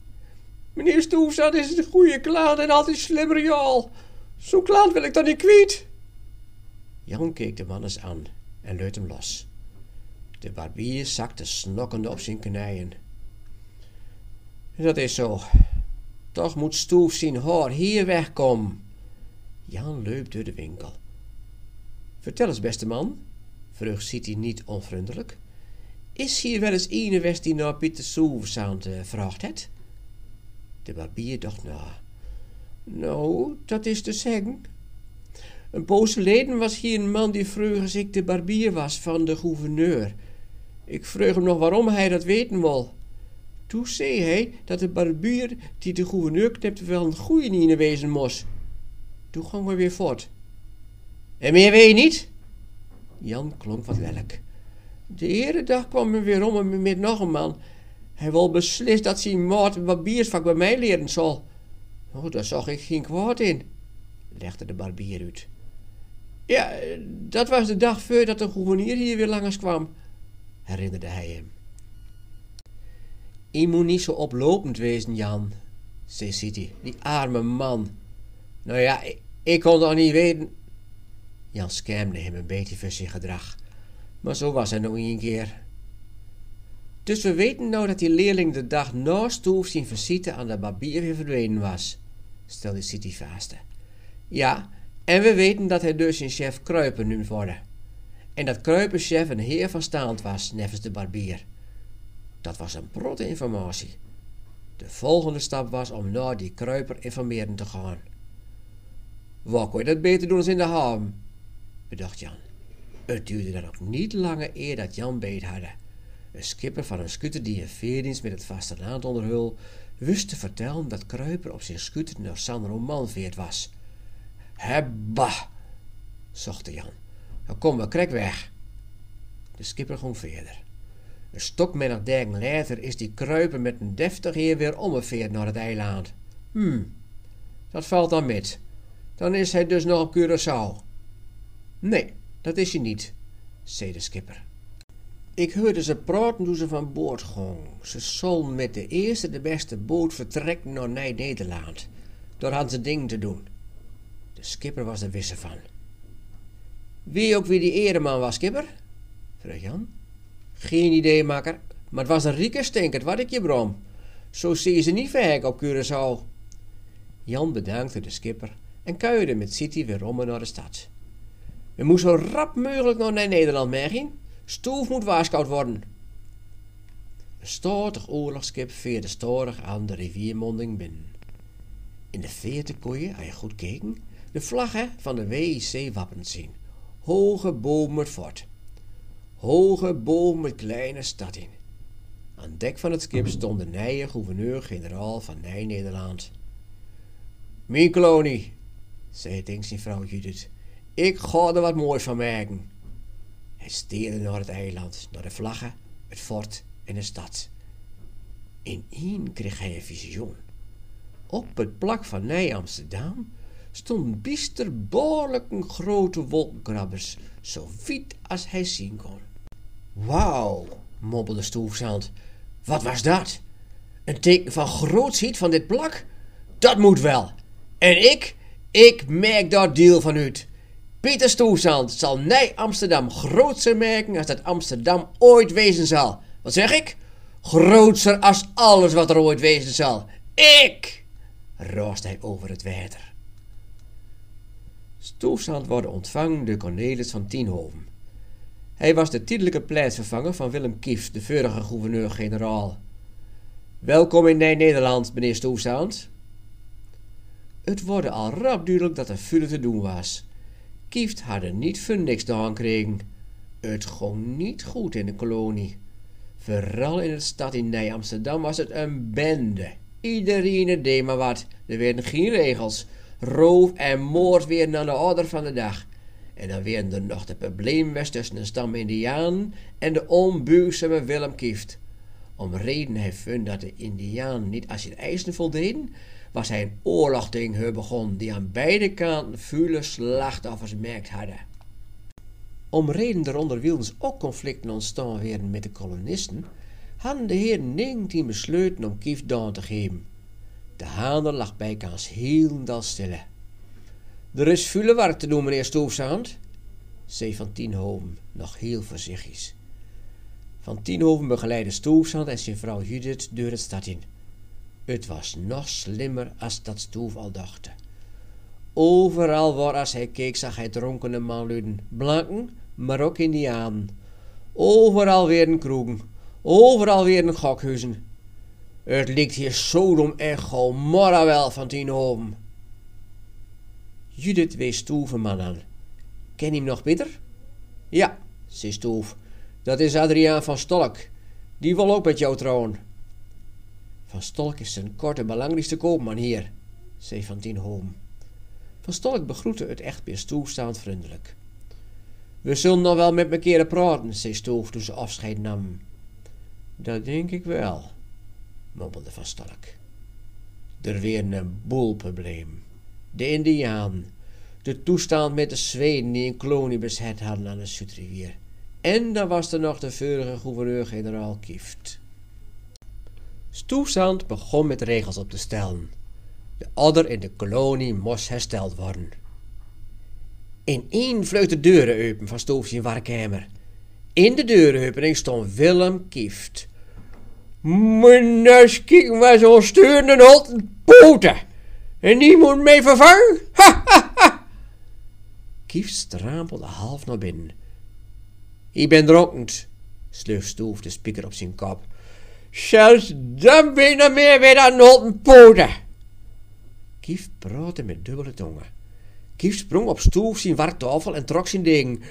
Meneer Stoefstad is een goede klant en altijd slimmer. Zo'n klant wil ik dan niet kwijt. Jan keek de man eens aan en leut hem los. De barbier zakte snokkende op zijn knieën. Dat is zo. Toch moet Stoef zijn haar hier wegkomen. Jan leupt de winkel. Vertel eens, beste man, vroeg City niet onvriendelijk. Is hier wel eens ene west die naar Pieter Soeversand uh, vraagt het? De barbier dacht na. Nou, dat is te zeggen. Een poos geleden was hier een man die vroeg als ik de barbier was van de gouverneur. Ik vroeg hem nog waarom hij dat weten wil. Toen zei hij dat de barbier die de gouverneur knipte wel een goeie ine wezen moest. Toen gingen we weer voort. En meer weet je niet? Jan klonk wat welk. De hele dag kwam hij weer om met nog een man. Hij wil beslist dat zijn moord een barbiersvak bij mij leren zal. Oh, daar zag ik geen kwaad in, legde de barbier uit. Ja, dat was de dag voordat de gouverneur hier weer langs kwam, herinnerde hij hem. Je moet niet zo oplopend wezen, Jan, zei City, die arme man. Nou ja, ik, kon toch niet weten. Jan schermde hem een beetje voor zijn gedrag. Maar zo was hij nog een keer. Dus we weten nou dat die leerling de dag na Stoef zijn visite aan de barbier weer verdwenen was, stelde City vast. Ja, en we weten dat hij dus zijn chef Kruiper noemt worden. En dat Kruiperchef een heer van stand was, nevens de barbier. Dat was een protte informatie. De volgende stap was om naar die Kruiper informeren te gaan. Waar kon je dat beter doen als in de haven? bedacht Jan. Het duurde dan ook niet langer eer dat Jan beet hadden. Een skipper van een scooter die een veerdienst met het vasteland onderhul, wist te vertellen dat Kruiper op zijn scooter naar San Roman was. Hebba, zocht Jan. Dan komen we krek weg. De skipper ging verder. Een stok een dagen later is die kruiper met een deftig heer weer omgeveerd naar het eiland. Hm, dat valt dan met. Dan is hij dus nog op Curaçao. Nee, dat is hij niet, zei de skipper. Ik hoorde ze praten toen ze van boord gingen. Ze zullen met de eerste de beste boot vertrekken naar Nederland. Daar hadden ze ding te doen. De skipper was er wisse van. Wie ook wie die ereman was, skipper? vroeg Jan. Geen idee, makker. Maar het was een rieke stinkert, wat ik je brom. Zo zie je ze niet verhek op Curaçao. Jan bedankte de skipper en kuierde met City weer om naar de stad. We moesten zo rap mogelijk naar Nederland merken. Stoef moet waarschuwd worden. Een stortig oorlogsschip veerde storig aan de riviermonding binnen. In de veerte kon je, als je goed keken, de vlaggen van de WIC-wappen zien. Hoge met fort. Hoge bomen met kleine stad in. Aan dek van het schip stond de nieuwe gouverneur-generaal van Nij-Nederland. Mijn kolonie, zei het zijn vrouw Judith. Ik ga er wat moois van maken. Hij steerde naar het eiland, naar de vlaggen, het fort en de stad. één kreeg hij een visioen. Op het plak van Nij-Amsterdam stonden biester een grote wolkenkrabbers, zo wit als hij zien kon. Wauw, mompelde Stoefzand. Wat was dat? Een teken van grootsheid van dit plak? Dat moet wel. En ik, ik merk daar deel van uit. Pieter Stoefzand zal Nij Amsterdam grootser merken als dat Amsterdam ooit wezen zal. Wat zeg ik? Grootser als alles wat er ooit wezen zal. Ik! roost hij over het water. Stoefzand wordt ontvangen door Cornelis van Tienhoven. Hij was de tijdelijke plaatsvervanger van Willem Kief, de vorige gouverneur-generaal. Welkom in Nederland, meneer Stoefzand. Het wordt al rap duidelijk dat er veel te doen was. Kieft hadden niet voor niks te gekregen. Het ging niet goed in de kolonie. Vooral in de stad in Nij-Amsterdam was het een bende. Iedereen deed maar wat. Er werden geen regels. Roof en moord weer naar de orde van de dag. En dan werden er nog de probleem tussen de stam Indiaan en de onbuigzame Willem Kieft. Om reden hij vond dat de Indiaan niet als je eisen voldeden, was hij een oorlog tegen begon die aan beide kanten vele slachtoffers merkt hadden. Om reden eronder wildens ook conflicten ontstaan werden met de kolonisten, hadden de heren 19 besloten om Kief down te geven. De handel lag bijkans heel stille. Er is werk te doen, meneer Stoofzand, zei Van Tienhoven nog heel voorzichtig. Van Tienhoven begeleidde Stoofzand en zijn vrouw Judith door het stad in. Het was nog slimmer als dat Stoef al dacht. Overal waar als hij keek zag hij dronkene manluden, blanken, maar ook indianen. Overal weer een kroegen, overal weer een. Het ligt hier Sodom en Gomorra wel van Tienhoven. Judith wees Stoef een man aan. Ken je hem nog beter? Ja, zei Stoef. Dat is Adriaan van Stolk. Die wil ook met jou trouwen. Van Stolk is een korte belangrijkste koopman hier, zei Van. Van Stolk begroette het echtpaar Stoef vriendelijk. We zullen nog wel met mekaar praten, zei Stoef toen ze afscheid nam. Dat denk ik wel, mompelde Van Stolk. Er weer een boel probleem de Indiaan, de toestand met de Zweden die een kolonie bezet hadden aan de Zuidrivier. En dan was er nog de vorige gouverneur-generaal Kieft. Stoefzand begon met regels op te stellen. De order in de kolonie moest hersteld worden. In één vleut de deuren open van Stoef zijn werkkamer. In de deuropening stond Willem Kieft. Meneer, kijk maar zo'n stuurende hot poten. En die moet mee vervangen? Ha, ha, ha. Kieft strampelde half naar binnen. Ik ben dronkend, sleuf Stoef de spieker op zijn kop. Zelfs dan ben je meer weer dan hot poten. Kieft praatte met dubbele tongen. Kief sprong op stoel zijn wartafel en trok zijn ding.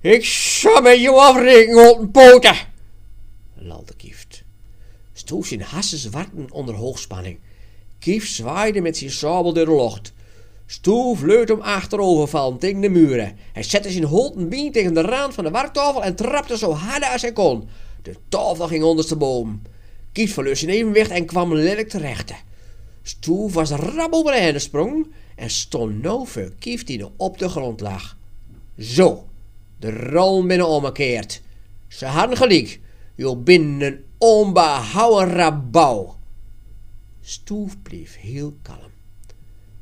Ik zal met jou afrekenen een poten, lalde Kieft. Stoef zijn hassen zwarten onder hoogspanning. Kief zwaaide met zijn sabel door de lucht. Stoef leut om achterovervallen tegen de muren. Hij zette zijn holten been tegen de rand van de warktafel en trapte zo hard als hij kon. De tafel ging ondersteboven. Kief verloor zijn evenwicht en kwam lelijk terecht. Stoef was rabbel de sprong en stond nou verkiefd die er op de grond lag. Zo, de rol binnen omgekeerd. Ze hadden gelijk. Je bent een onbehouden rabouw. Stoef bleef heel kalm.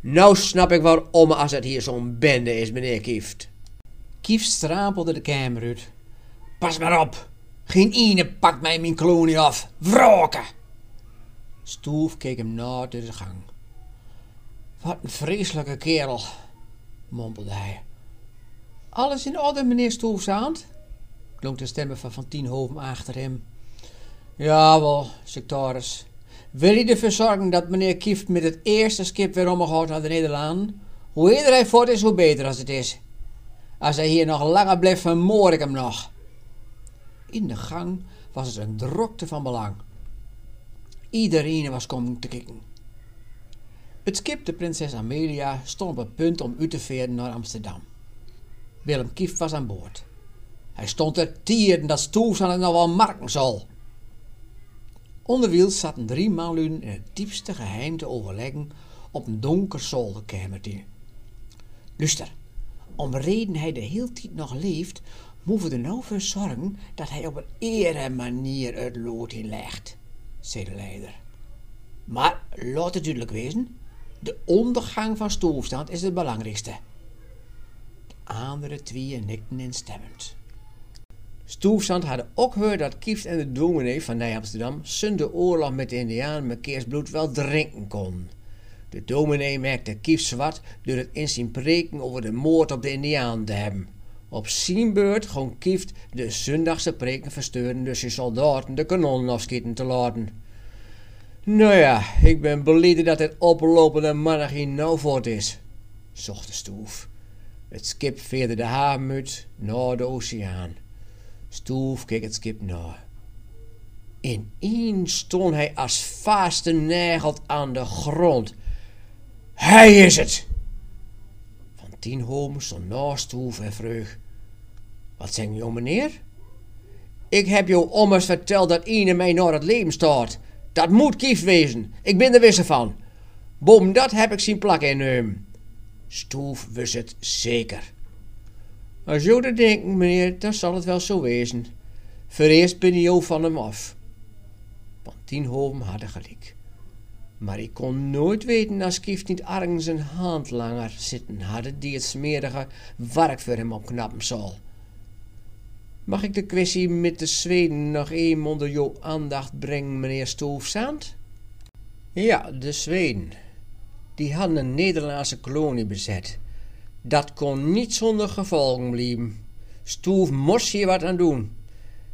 Nou snap ik waarom als het hier zo'n bende is, meneer Kieft. Kief strapelde de kamer uit. Pas maar op. Geen ene pakt mij mijn kolonie af. Wroken! Stoef keek hem na door de gang. Wat een vreselijke kerel, mompelde hij. Alles in orde, meneer Stoefzaand? klonk de stem van Van Tienhoven achter hem. Jawel, sectaris. Wil je ervoor zorgen dat meneer Kieft met het eerste skip weer omgaat naar de Nederlanden? Hoe eerder hij voort is, hoe beter als het is. Als hij hier nog langer blijft, vermoord ik hem nog. In de gang was het een drokte van belang. Iedereen was komen te kijken. Het schip de prinses Amelia stond op het punt om uit te veren naar Amsterdam. Willem Kieft was aan boord. Hij stond er tieren dat Stoelsan het nog wel marken zal. Onderwiel zaten drie manluden in het diepste geheim te overleggen op een donker zolderkamertje. Luister, om reden hij de hele tijd nog leeft, moeten we er nou voor zorgen dat hij op een ere manier het lood inlegt, zei de leider. Maar laat het duidelijk wezen, de ondergang van Stoelstand is het belangrijkste. De andere twee nikten instemmend. Stoelstand hadden ook gehoord dat Kieft en de dominee van Nij-Amsterdam zonder oorlog met de Indianen met keersbloed wel drinken kon. De dominee merkte Kieft zwart door het in zijn preken over de moord op de Indianen te hebben. Op zijn beurt gewoon Kieft de zondagse preken versteuren door zijn soldaten de kanonnen afschieten te laten. Nou ja, ik ben blij dat het oplopende mannen geen nou voort is, zocht de stoef. Het skip veerde de haven uit naar de oceaan. Stoef keek het skip na. In één stond hij als vaste negeld aan de grond. Hij is het! Van tien homen stond naast Stoef en vroeg. Wat zeg je, meneer? Ik heb jou ommers verteld dat ene mij naar het leven staat. Dat moet kief wezen. Ik ben er wisse van. Boom dat heb ik zien plakken in hem. Stoef wist het zeker. Als dat denkt, meneer, dan zal het wel zo wezen. Vereerst ben je van hem af. Want Tienhoven hadden gelijk. Maar ik kon nooit weten als Kieft niet ergens een hand langer zitten hadden die het smerige werk voor hem opknappen zal. Mag ik de kwestie met de Zweden nog even onder jouw aandacht brengen, meneer Stoofzand? Ja, de Zweden. Die hadden een Nederlandse kolonie bezet. Dat kon niet zonder gevolgen blijven. Stoef moest hier wat aan doen.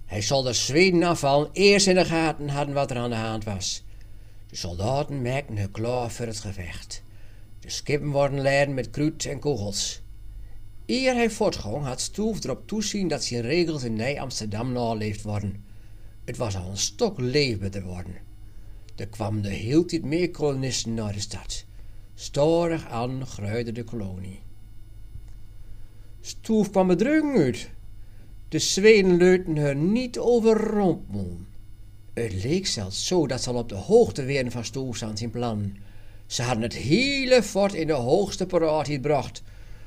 Hij zal de Zweden afvallen eerst in de gaten hadden wat er aan de hand was. De soldaten merkten hun klaar voor het gevecht. De skippen worden leiden met kruid en kogels. Eer hij voortging, had Stoef erop toezien dat zijn regels in Nij-Amsterdam naleefd worden. Het was al een stok leefbaarder worden. Er kwamen de hele meer kolonisten naar de stad. Storig aan groeide de kolonie. Stoef kwam bedreiging uit. De Zweden leuten haar niet overrompelen. Het leek zelfs zo dat ze al op de hoogte werden van Stoef aan zijn plan. Ze hadden het hele fort in de hoogste paraatheid gebracht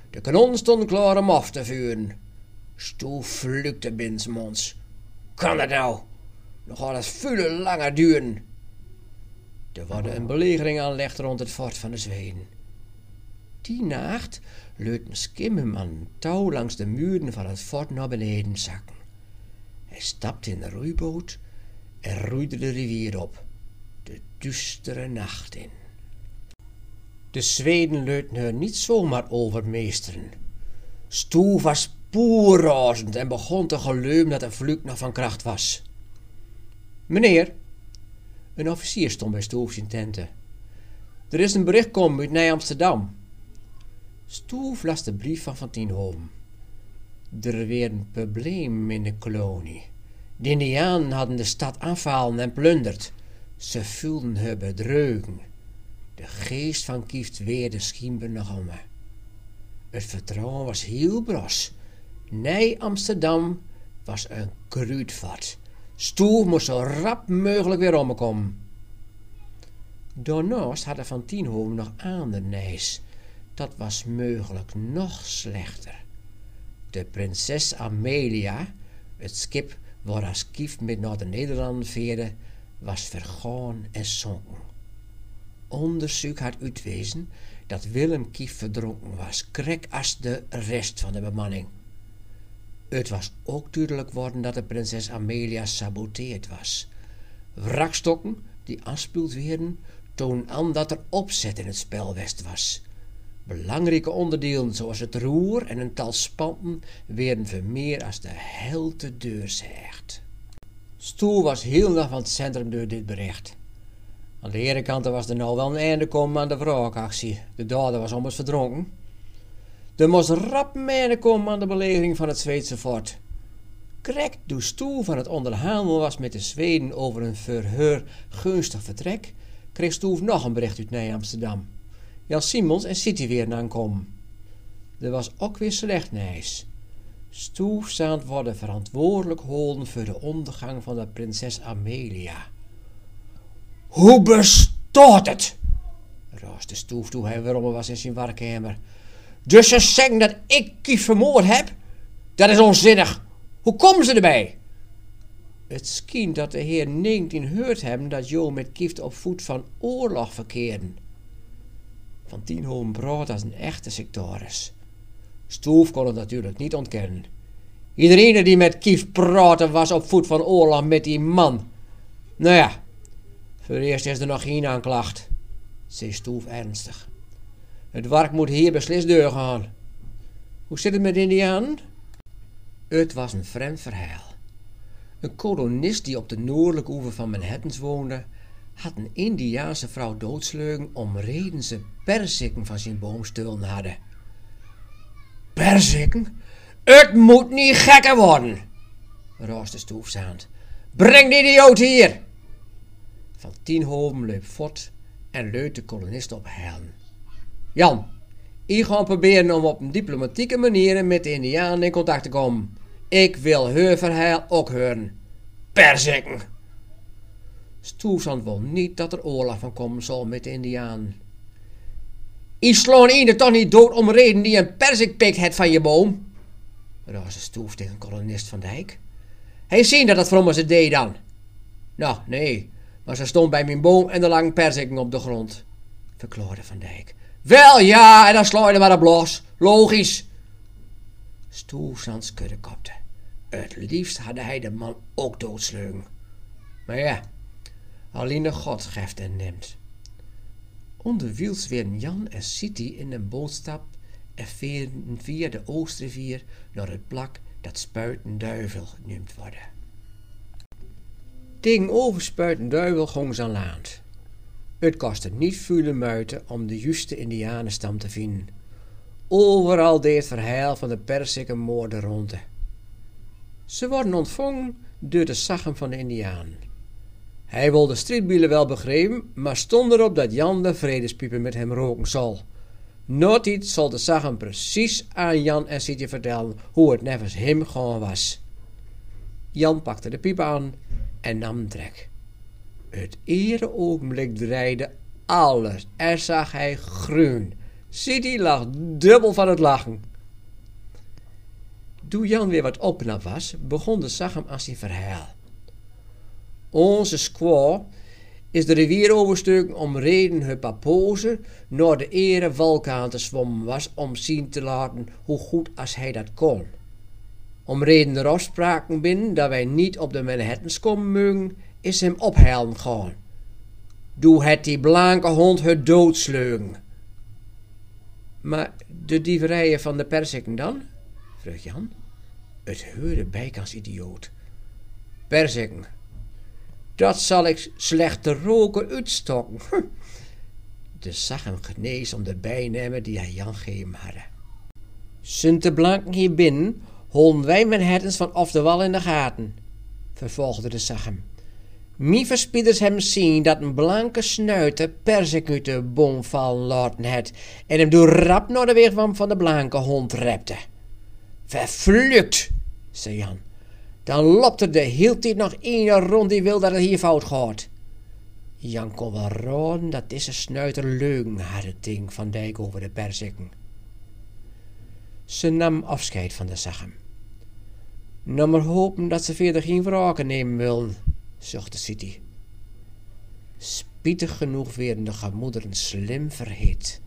de kanon stond klaar om af te vuren. Stoel vlukte binsmonds. Kan dat nou? Nog gaat het veel langer duren. Er worden een belegering aanlegd rond het fort van de Zweden. Die nacht een skimmerman een touw langs de muren van het fort naar beneden zakken. Hij stapte in de roeiboot en roeide de rivier op, de duistere nacht in. De Zweden leuten haar niet zomaar overmeesteren. Stoe was poerrazend en begon te geluim dat de vlucht nog van kracht was. Meneer, een officier stond bij Stoef in tenten. Er is een bericht komen uit Nij Amsterdam. Stoef las de brief van Van Tienhoven. Er weer een probleem in de kolonie. De Indianen hadden de stad aanvallen en plunderd. Ze voelden haar bedreugen. De geest van Kieft weerde schimber nog om. Het vertrouwen was heel bros. Nee, Amsterdam was een kruidvat. Stoel moest zo rap mogelijk weer omkomen. Daarnaast hadden Van Tienhoven nog aan de neus. Dat was mogelijk nog slechter. De prinses Amelia, het schip waar als kief met naar de Nederlanden veerde, was vergaan en zonken. Onderzoek had uitwezen dat Willem Kief verdronken was, krek als de rest van de bemanning. Het was ook duidelijk worden dat de prinses Amelia saboteerd was. Wrakstokken die afspeeld werden, toonden aan dat er opzet in het spel west was. Belangrijke onderdelen zoals het roer en een tal spanten werden vermeer als de hel te deur zeegt. Stoel was heel nog van het centrum door dit bericht. Aan de ene kant was er nou wel een einde komen aan de wraakactie. De dader was ommers verdronken. Er moest rap een komen aan de belegering van het Zweedse fort. Krek door stoel van het onderhandelen was met de Zweden over een verheur gunstig vertrek, kreeg Stoel nog een bericht uit Nij Amsterdam. Jan Simons en City weer aankomen. Er was ook weer slecht nijs. Stoefstaand worden verantwoordelijk houden voor de ondergang van de prinses Amelia. Hoe bestaat het? raasde Stoef toen hij weer was in zijn werkkamer. Dus ze zeggen dat ik Kief vermoord heb? Dat is onzinnig. Hoe komen ze erbij? Het scheen dat de heer 19 hoort hebben dat Jo met Kieft op voet van oorlog verkeerden. Van Tienholm brood als een echte sectoris. Stoef kon het natuurlijk niet ontkennen. Iedereen die met Kief praatte was op voet van oorlog met die man. Nou ja, voor eerst is er nog geen aanklacht, zei Stoef ernstig. Het werk moet hier beslist doorgaan. Hoe zit het met Indianen? Het was een vreemd verhaal. Een kolonist die op de noordelijke oever van Manhattan woonde, had een Indiaanse vrouw doodsleugen om reden ze perziken van zijn boom hadden. Perziken? Het moet niet gekker worden, rooste Stoefzaand. Breng die idioot hier! Van Tienhoven liep fort en leut de kolonist op helen. Jan, ik ga proberen om op een diplomatieke manier met de Indianen in contact te komen. Ik wil hun verhaal ook horen. Perziken! Stoefzand wil niet dat er oorlog van komen zal met de Indianen. Ik slaan ieder toch niet dood om reden die een perzikpik het van je boom? Raasde Stoef tegen kolonist Van Dijk. Hij zien dat het voor ze deed dan. Nou, nee, maar ze stond bij mijn boom en er lang perziken op de grond, verklaarde Van Dijk. Wel ja, en dan sla je er maar op los. Logisch. Stoefzand schudde kopte. Het liefst had hij de man ook doodsleugen. Maar ja, alleen God geeft en neemt. Onderwiels werden Jan en City in een bootstap en veerden via de Oostrivier naar het plak dat Spuitenduivel genoemd worden. Tegenover Spuitenduivel gong ze aan land. Het kostte niet veel muiten om de juiste indianenstam te vinden. Overal deed het verhaal van de persikke moorden rond. Ze worden ontvangen door de zachen van de indianen. Hij wilde strijdbielen wel begrepen, maar stond erop dat Jan de vredespiepen met hem roken zal. Nooit zal de zagen precies aan Jan en Sietje vertellen hoe het nevens hem gewoon was. Jan pakte de piep aan en nam trek. Het ere ogenblik draaide alles en zag hij groen. City lag dubbel van het lachen. Toen Jan weer wat opnap was, begon de zag hem aan zijn verhaal. Onze squaw is de rivier overstukken om reden hun naar de ere vulkaan te zwommen was om zien te laten hoe goed als hij dat kon. Om reden er afspraken binnen dat wij niet op de Manhattans komen mogen, is hem ophalen gaan. Doe het die blanke hond het doodsleugen. Maar de dieverijen van de persikken dan? vroeg Jan. Het heurde bijkans idioot. Persikken. Dat zal ik slecht te roken uitstokken. De zag hem genees om de bijnamen die hij Jan gegeven hadden. Sunt de blanken hier binnen, holen wij Manhattans van af de wal in de gaten, vervolgde de zag hem. Mie verspieders hem zien dat een blanke snuiter persik uit de boom laten het en hem door rap naar de wegwam van de blanke hond repte. Vervlukt, zei Jan. Dan loopt er de hele tijd nog één rond die wil dat het hier fout gaat. Jan kon wel dat deze snuiter leugen had het ding van Dijk over de persikken. Ze nam afscheid van de zagem. Nou maar hopen dat ze verder geen wraken nemen willen, zuchtte City. Spietig genoeg werden de gemoederen slim verhit.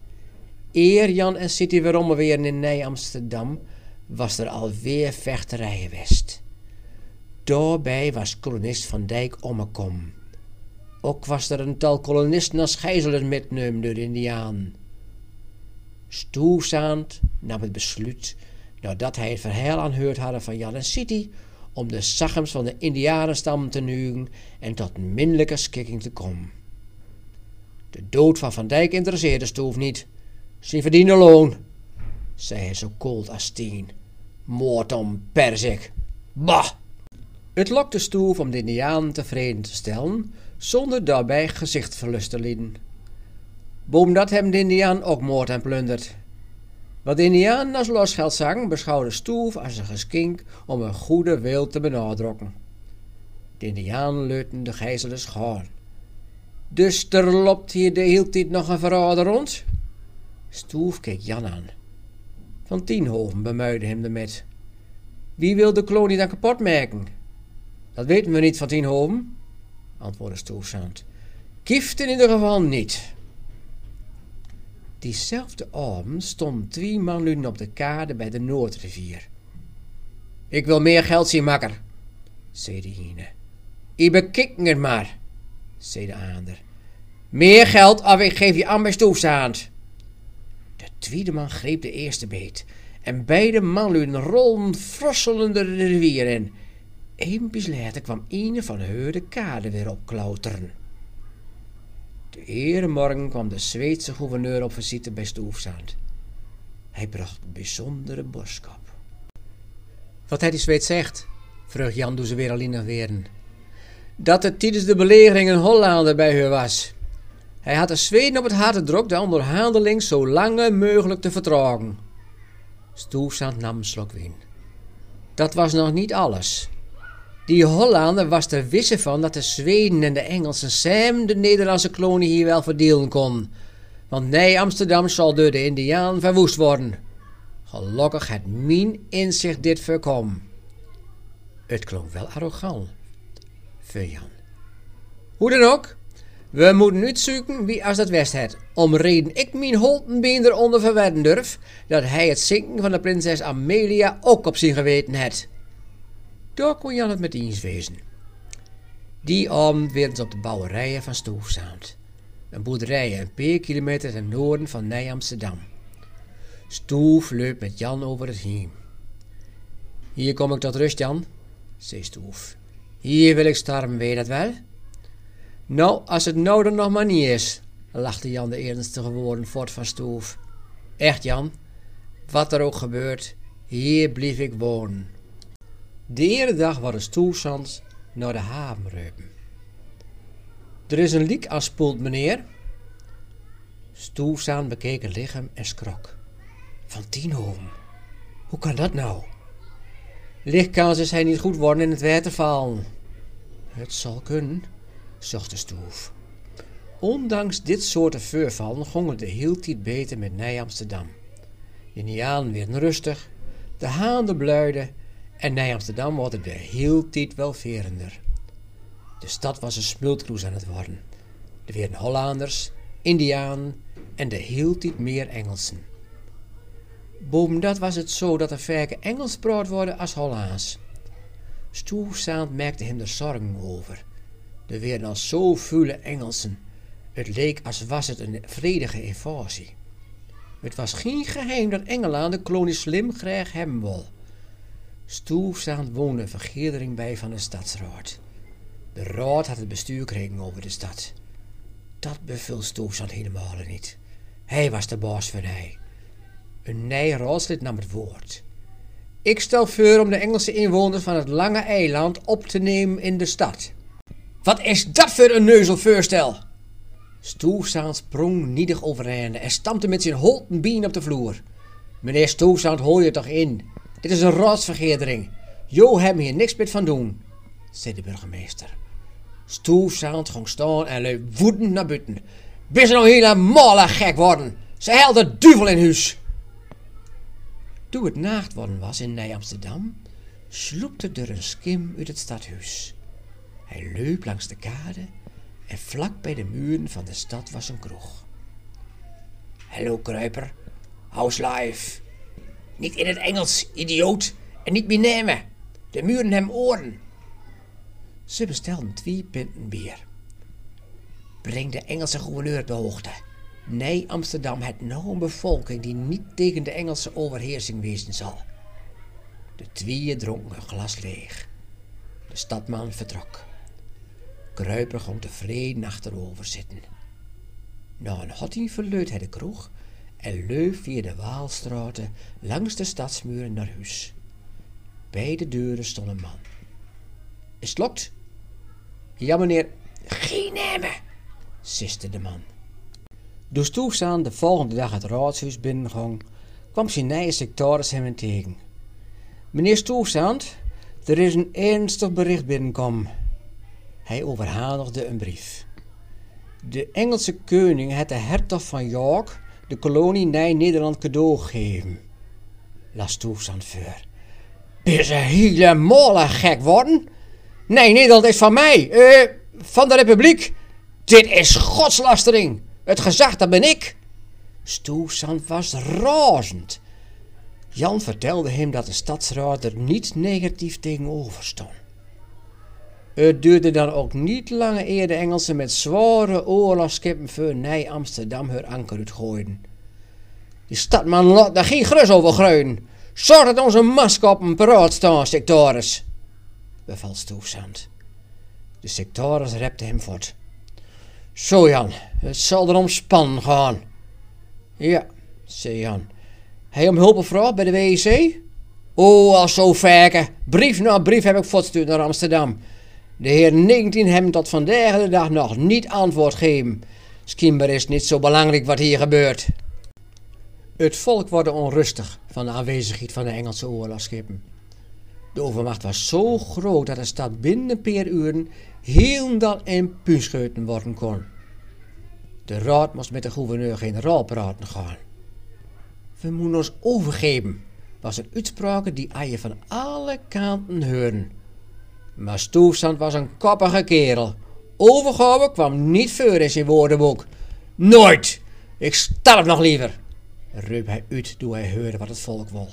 Eer Jan en City weer weer in Nij-Amsterdam, was er alweer vechterij geweest. Daarbij was kolonist Van Dijk omgekomen. Ook was er een tal kolonisten als gijzelen metnemen door de Indiaan. Stoefzaand nam het besluit, nadat hij het verhaal aanhoord had van Jan en City, om de zachems van de Indianenstam te nugen en tot een minderlijke schikking te komen. De dood van Van Dijk interesseerde Stoef niet. Zijn verdiende loon, zei hij zo koud als tien. Moord om perzik. Bah! Het lokte Stoef om de Indianen tevreden te stellen, zonder daarbij gezichtverlust te lieden. Boom dat hem de Indiaan ook moord en plundert. Wat de Indianen als losgeld zagen, beschouwde Stoef als een geschenk om een goede wil te benadrukken. De Indianen leuten de gijzelers gaan. Dus er hier de hele tijd nog een verrader rond? Stoef keek Jan aan. Van Tienhoven bemuidde hem ermet. Wie wil de kolonie dan kapot maken? Dat weten we niet van Tienhoven, antwoordde Stoefzand. Giften in ieder geval niet. Diezelfde avond stonden twee manluden op de kade bij de Noordrivier. Ik wil meer geld zien, makker, zei de ene. Ik bekikken het maar, zei de ander. Meer geld of ik geef je aan bij. De tweede man greep de eerste beet en beide manluden rolden frosselende de rivier in. Eempjes later kwam een van hun de kade weer opklauteren. De ere morgen kwam de Zweedse gouverneur op visite bij Stoefzaand. Hij bracht bijzondere boodschap. Wat hij die Zweed zegt, vroeg Jan toen ze weer alleen naar weren. Dat het tijdens de belegering een Hollander bij haar was. Hij had de Zweden op het hart gedrukt de onderhandeling zo lang mogelijk te vertragen. Stoefzaand nam een slok wien. Dat was nog niet alles. Die Hollander was er wisse van dat de Zweden en de Engelsen samen de Nederlandse kolonie hier wel verdelen kon. Want nee, Amsterdam zal door de Indiaan verwoest worden. Gelukkig had mijn inzicht dit voorkomen. Het klonk wel arrogant, Jan. Hoe dan ook, we moeten uitzoeken wie als dat west het. Om reden ik mijn holtenbeen eronder verwedden durf, dat hij het zinken van de prinses Amelia ook op zijn geweten had. Daar kon Jan het met eens wezen. Die avond werden ze op de bouwerijen van Stoefzaand. Een boerderij een paar kilometer ten noorden van Nij-Amsterdam. Stoef loopt met Jan over het heen. Hier kom ik tot rust, Jan, zei Stoef. Hier wil ik starven, weet je dat wel? Nou, als het dan nog maar niet is, lachte Jan de ernstige woorden voort van Stoef. Echt, Jan, wat er ook gebeurt, hier blijf ik wonen. De ene dag waren Stoelsands naar de haven reupen. Er is een liek aanspoeld, meneer. Stoelzaan bekeek het lichaam en schrok. Van Tienhoven. Hoe kan dat nou? Lichtkans is hij niet goed worden in het water vallen. Het zal kunnen, zuchtte Stoef. Ondanks dit soort voorvallen ging het de heel tijd beter met Nij Amsterdam. De Indianen werden rustig, de haanden bluiden en Nij Amsterdam wordt de heel tijd welverender. De stad was een smultkroes aan het worden. Er werden Hollanders, Indianen en de hield meer Engelsen. Boven dat was het zo dat er vaker Engels praat worden als Hollands. Stoefzaand merkte hem er zorgen over. Er werden al zo vele Engelsen. Het leek als was het een vredige invasie. Het was geen geheim dat Engeland de kolonie slim graag hebben wil. Stoefzaand woonde een vergadering bij van de stadsraad. De raad had het bestuur over de stad. Dat beviel Stoefzaand helemaal niet. Hij was de baas van hij. Een nieuw raadslid nam het woord. Ik stel voor om de Engelse inwoners van het lange eiland op te nemen in de stad. Wat is dat voor een neuzelvoorstel? Stoefzaand sprong niedig overeind en stampte met zijn holten been op de vloer. Meneer Stoefzaand, hol je toch in? Dit is een raadsvergadering. Jo hem hier niks met van doen, zei de burgemeester. Stoefzaand ging staan en liep woedend naar buiten. Ben ze nou helemaal gek worden? Ze held de duivel in huis. Toen het nacht worden was in Nij-Amsterdam, sloepte er een skim uit het stadhuis. Hij liep langs de kade en vlak bij de muren van de stad was een kroeg. Hallo kruiper, house life. Niet in het Engels, idioot, en niet nemen. De muren hebben oren. Ze bestelden twee pinten bier. Breng de Engelse gouverneur op de hoogte. Nee, Amsterdam heeft nou een bevolking die niet tegen de Engelse overheersing wezen zal. De tweeën dronken een glas leeg. De stadman vertrok. Kruiper ging tevreden achterover zitten. Na een hotting verleut hij de kroeg en leuf via de Waalstraten langs de stadsmuren naar huis. Bij de deuren stond een man. Is het lokt? Ja, meneer. Geen nemen, siste de man. Toen Stoefstaan de volgende dag het raadshuis binnenging, kwam zijn nieuwe secretaris hem tegen. Meneer Stoefstand, er is een ernstig bericht binnenkomen. Hij overhandigde een brief. De Engelse koning had de hertog van York de kolonie Nij-Nederland cadeau gegeven. Las Stoefstand voor. Ben ze helemaal gek worden? Nee, Nederland is van mij, eh, van de republiek. Dit is godslastering. Het gezag, dat ben ik. Stoefsand was razend. Jan vertelde hem dat de stadsraad er niet negatief tegenover stond. Het duurde dan ook niet lang eer de Engelsen met zware oorlogsschepen voor Nij Amsterdam hun anker uitgooiden. Die stadman laat daar geen grus over gruien. Zorg dat onze masker op een paraat staan, sectoris, beval Stoefzand. De sectoris repte hem voort. Zo Jan, het zal er om span gaan. Ja, zei Jan. Hij om hulp gevraagd bij de WEC? Oh, al zo verken. Brief na brief heb ik voortstuurd naar Amsterdam. De heer 19 hebben tot vandaag de dag nog niet antwoord gegeven. Schimber is niet zo belangrijk wat hier gebeurt. Het volk wordt onrustig van de aanwezigheid van de Engelse oorlogsschepen. De overmacht was zo groot dat de stad binnen een paar uren heel in puinscheuten worden kon. De raad moest met de gouverneur-generaal praten gaan. We moeten ons overgeven, was een uitspraak die je van alle kanten horen. Maar Stoefstand was een koppige kerel. Overgave kwam niet voor in zijn woordenboek. Nooit! Ik sterf nog liever! riep hij uit toen hij hoorde wat het volk wil.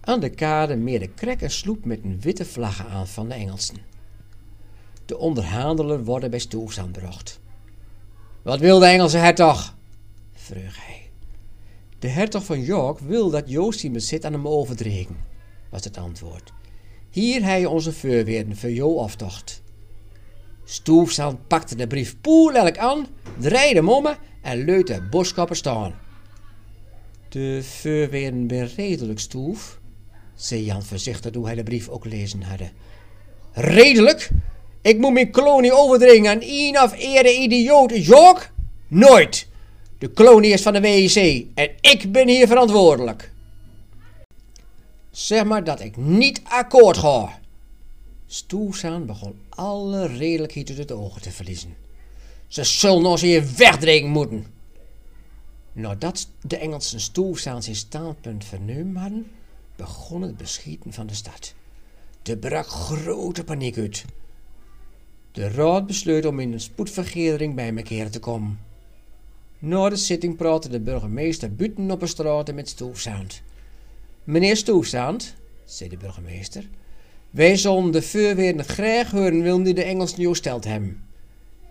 Aan de kade meerde krek een sloep met een witte vlaggen aan van de Engelsen. De onderhandelen worden bij Stoefstand gebracht. Wat wil de Engelse hertog? vroeg hij. De hertog van York wil dat Joost zijn bezit aan hem overdragen, was het antwoord. Hier hij onze voorweerden voor jou aftocht. Stoefstand pakte de brief poelelijk aan, draaide hem om en leut de boodschapper staan. De voorweerden ben redelijk, Stoef, zei Jan voorzichtig toen hij de brief ook lezen hadden. Redelijk? Ik moet mijn kolonie overdringen aan een of ere idioot York? Nooit! De kolonie is van de WEC en ik ben hier verantwoordelijk. Zeg maar dat ik niet akkoord ga. Stoesaan begon alle redelijkheid uit het ogen te verliezen. Ze zullen ons hier wegdringen moeten. Nadat de Engelsen Stoesaan zijn standpunt vernomen hadden, begon het beschieten van de stad. Er brak grote paniek uit. De raad besloot om in een spoedvergadering bij elkaar te komen. Na de zitting praatte de burgemeester buiten op de straat met Stoefzand. Meneer Stoefzand, zei de burgemeester, wij zullen de vuurweer graag horen willen die de Engels nieuw stelt hem.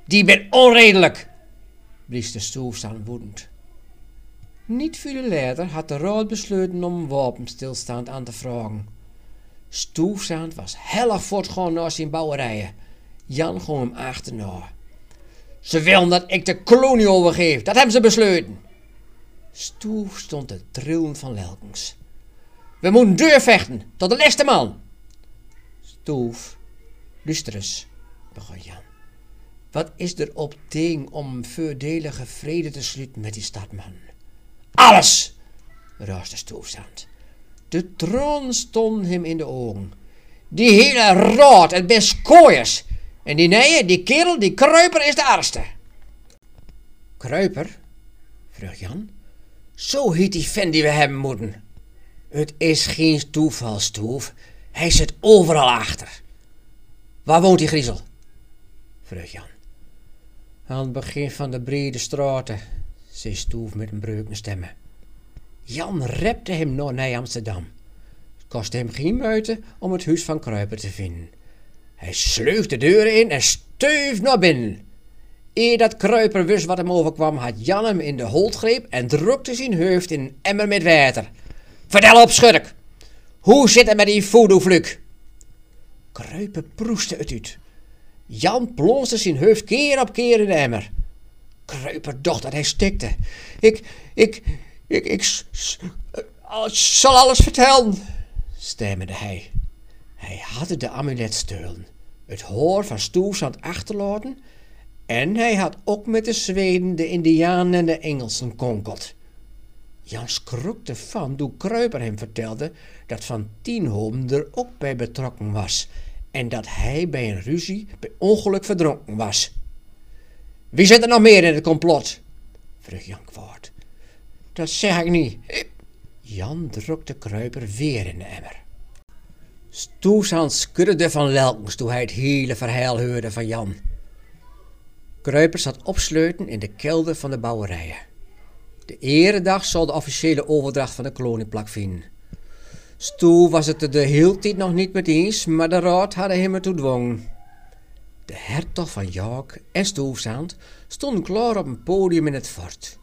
Die ben onredelijk, blies de Stoefzand woedend. Niet veel later had de raad besloten om wapenstilstand aan te vragen. Stoefzand was hellig voortgaan naar zijn bouwerijen. Jan ging hem achterna. Ze willen dat ik de kolonie overgeef, dat hebben ze besloten. Stoef stond te trillen van lelkens. We moeten deurvechten, tot de laatste man. Stoef, luister begon Jan. Wat is er op ding om voordelige vrede te sluiten met die stadman? Alles, raasde Stoefzand. De troon stond hem in de ogen. Die hele raad, het best kooiers. En die nee, die kerel, die kruiper is de arste. Kruiper? vroeg Jan. Zo heet die vent die we hebben moeten. Het is geen toeval, Stoef. Hij zit overal achter. Waar woont die griezel? vroeg Jan. Aan het begin van de brede straten, zei Stoef met een breukende stemmen. Jan repte hem naar, naar Amsterdam. Het kostte hem geen moeite om het huis van Kruiper te vinden. Hij sleuf de deuren in en steuf naar binnen. Eer dat Kruiper wist wat hem overkwam, had Jan hem in de holt greep en drukte zijn hoofd in een emmer met water. Vertel op, schurk! Hoe zit het met die voodoo-fluk? Kruiper proestte het uit. Jan plonste zijn hoofd keer op keer in de emmer. Kruiper dacht dat hij stikte. Ik, ik, ik, ik zal alles vertellen, stemde hij. Hij had de amulet steulen, het hoor van stoefzand achterlaten en hij had ook met de Zweden, de Indianen en de Engelsen konkeld. Jan schrokte van toen Kruiper hem vertelde dat Van Tienholm er ook bij betrokken was en dat hij bij een ruzie bij ongeluk verdronken was. Wie zit er nog meer in het complot? vroeg Jan kwaad. Dat zeg ik niet. Jan drukte Kruiper weer in de emmer. Stoesand schudde van lelkens toen hij het hele verhaal hoorde van Jan. Kruiper zat opsluiten in de kelder van de bouwerijen. De eredag zal de officiële overdracht van de kolonieplak vinden. Stoel was het de hele tijd nog niet met eens, maar de raad hadden hem ertoe dwongen. De hertog van York en Stoelzand stonden klaar op een podium in het fort.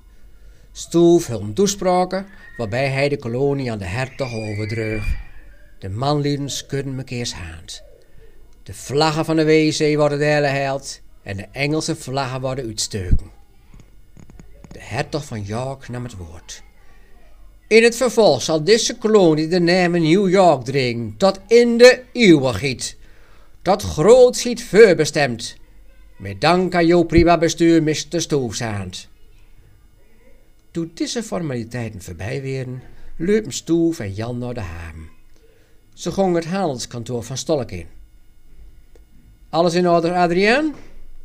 Stoel hield toespraken waarbij hij de kolonie aan de hertog overdreug. De manlieden schudden mekeers hand. De vlaggen van de WC worden delen held en de Engelse vlaggen worden uitsteuken. Hertog van York nam het woord. In het vervolg zal deze kolonie de naam New York dringen tot in de eeuwigheid. Tot grootsheid voorbestemd. Met dank aan jouw prima bestuur, Mr. Stoefzaand. Toen deze formaliteiten voorbij werden, liepen Stoef en Jan naar de haven. Ze gingen het handelskantoor van Stolk in. Alles in orde, Adrien?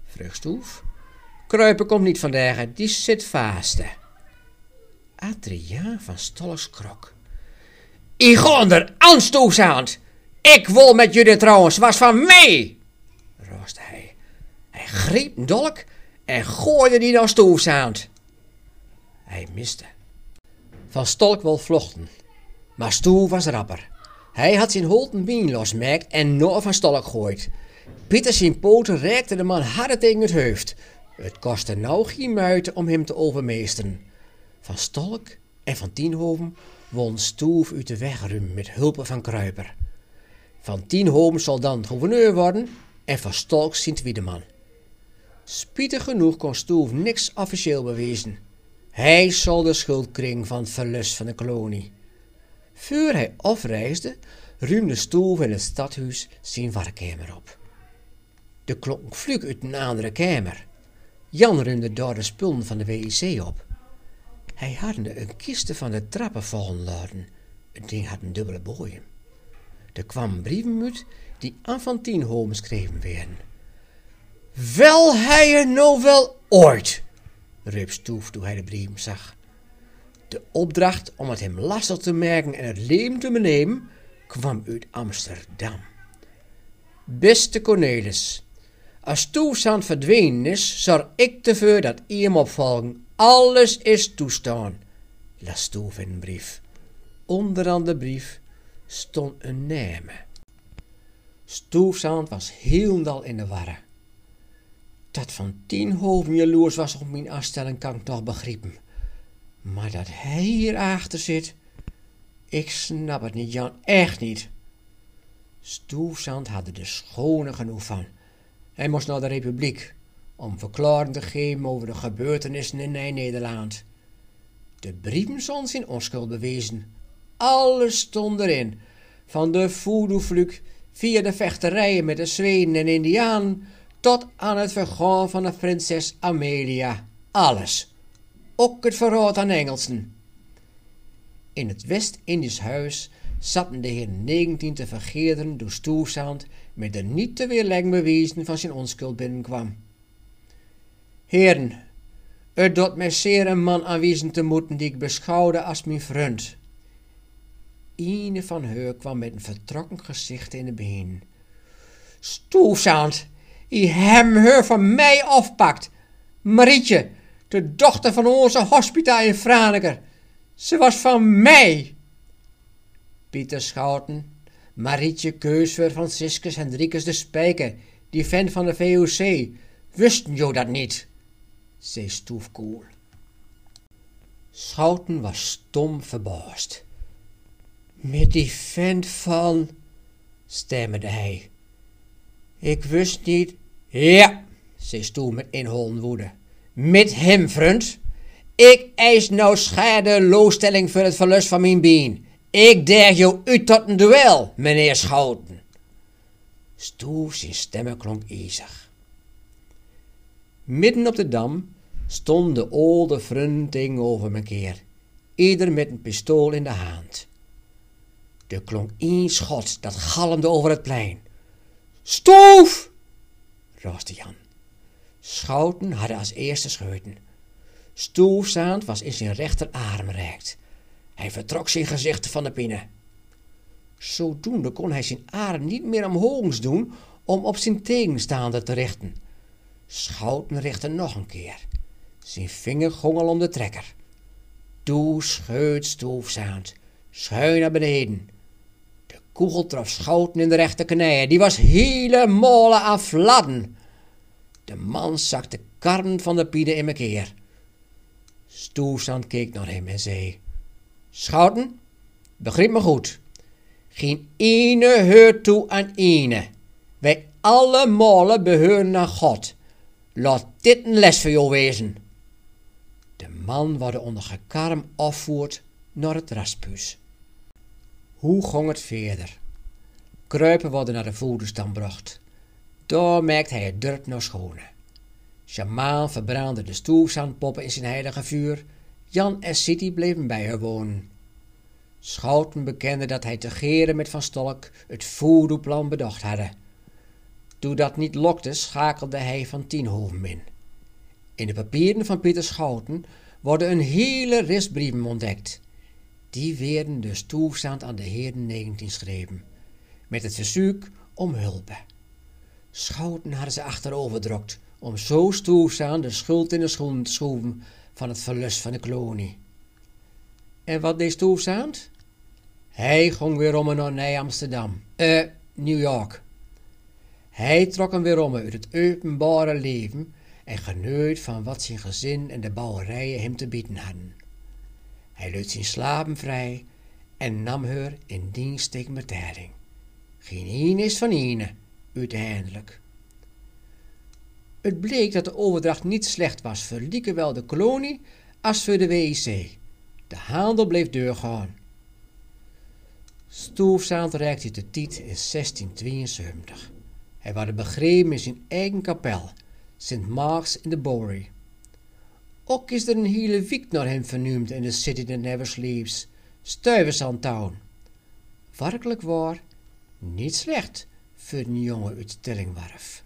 vroeg Stoef. Kruipen komt niet vandaag, die zit vast. Adriaan van Stolks krok. Ik ga er! Ik wil met jullie trouwens, was van mij! rooste hij. Hij greep een dolk en gooide die naar Stoefzaand. Hij miste. Van Stolk wil vluchten, maar Stoef was rapper. Hij had zijn holten been losmaakt en nog van Stolk gooid. Pieter zijn poten reikte de man hard tegen het hoofd. Het kostte nou geen muiten om hem te overmeesteren. Van Stolk en van Tienhoven won Stoef uit de weg ruim met hulp van Kruiper. Van Tienhoven zal dan gouverneur worden en van Stolk sint Wiedeman. Spietig genoeg kon Stoef niks officieel bewezen. Hij zal de schuld kring van het verlust van de kolonie. Voor hij afreisde, ruimde Stoef in het stadhuis zijn werkkamer op. De klok vlug uit een andere kamer. Jan ruimde daar de spullen van de WIC op. Hij had een kiste van de trappen vallen laten. Het ding had een dubbele boeien. Er kwam brieven uit die aan van Tienholm geschreven werden. Wel hij er nou wel ooit, riep Stoef toen hij de brief zag. De opdracht om het hem lastig te merken en het leven te benemen kwam uit Amsterdam. Beste Cornelis, Als toestand verdwenen is, zorg ik ervoor dat ie hem opvolgen. Alles is toestaan, las Stoef in een brief. Onderaan de brief stond een naam. Stoefzand was heel in de warre. Dat van tien hoven jaloers was op mijn afstelling kan ik nog begrijpen. Maar dat hij hier achter zit, ik snap het niet, Jan, echt niet. Stoefzand had er de schone genoeg van. Hij moest naar de Republiek om verklaring te geven over de gebeurtenissen in Nederland. De brieven zond zijn onschuld bewezen. Alles stond erin, van de voodoo-vlucht via de vechterijen met de Zweden en Indianen tot aan het vergaan van de prinses Amelia. Alles. Ook het verraad aan Engelsen. In het West-Indisch huis zaten de heer 19 te vergeerderen door stoelzand met de niet te weerleggen bewijzen van zijn onschuld binnenkwam. Heren, het doet mij zeer een man aanwijzen te moeten die ik beschouwde als mijn vriend. Ine van haar kwam met een vertrokken gezicht in de been. Stoelzand, die hem haar van mij afpakt. Marietje, de dochter van onze hospita in Franeker. Ze was van mij. Pieter Schouten, Marietje Keusver, Franciscus Hendrikus de Spijker, die vent van de VOC, wisten jou dat niet, zei Stoefkoel. Schouten was stom verbaasd. Met die vent van, stemmerde hij. Ik wist niet. Ja, zei Stoel met inholende woede. Met hem, vriend. Ik eis nou schadeloosstelling voor het verlust van mijn been. Ik daag jou uit tot een duel, meneer Schouten. Stoel zijn stemmen klonk ijzig. Midden op de dam stond de oude vriend tegenover mekaar, ieder met een pistool in de hand. Er klonk één schot dat galmde over het plein. Stoef! rooste Jan. Schouten hadden als eerste scheuten. Stoefzaand was in zijn rechterarm reikt. Hij vertrok zijn gezicht van de pinnen. Zodoende kon hij zijn arm niet meer omhoog doen om op zijn tegenstaande te richten. Schouten richtte nog een keer. Zijn vinger gongel om de trekker. Toe scheut stoefzaand, schuin naar beneden. De kogel trof Schouten in de rechterknieën. Die was helemaal aan fladden. De man zag de karren van de pieden in keer. Stoefzaand keek naar hem en zei... Schouten, begrijp me goed. Geen ene hoort toe aan ene. Wij allemaal behoren naar God. Laat dit een les voor jou wezen. De man wordt onder gekarm afvoert naar het raspuus. Hoe ging het verder? Kruipen worden naar de voederstam bracht. Daar merkt hij het dorp nog schone. Shamaan verbrandde de stoelzandpoppen in zijn heilige vuur. Jan en City bleven bij haar wonen. Schouten bekende dat hij te geren met Van Stolk het voodoo-plan bedacht hadden. Toen dat niet lokte, schakelde hij van Tienhoven in. In de papieren van Pieter Schouten worden een hele rest brieven ontdekt. Die werden dus toestand aan de heren 19 schreven, met het verzoek om hulp. Schouten hadden ze achteroverdrokt om zo stoelzaam de schuld in de schoen te schroeven van het verlust van de kolonie. En wat deed stoelzaand? Hij ging weer om naar Amsterdam, eh, New York. Hij trok hem weer om uit het openbare leven en genoot van wat zijn gezin en de bouwerijen hem te bieden hadden. Hij liet zijn slapen vrij en nam haar in dienst tegen betaling. Geen een is van ene, uiteindelijk. Het bleek dat de overdracht niet slecht was voor liekewel de kolonie als voor de WIC. De handel bleef doorgaan. Stoefzaand reikte de tiet in 1672. Hij was begraven in zijn eigen kapel, Sint Marks in de Bowery. Ook is er een hele week naar hem vernoemd in de city that never sleeps, Stuyvesant Town. Werkelijk waar, niet slecht voor een jongen uit Tillingwerf.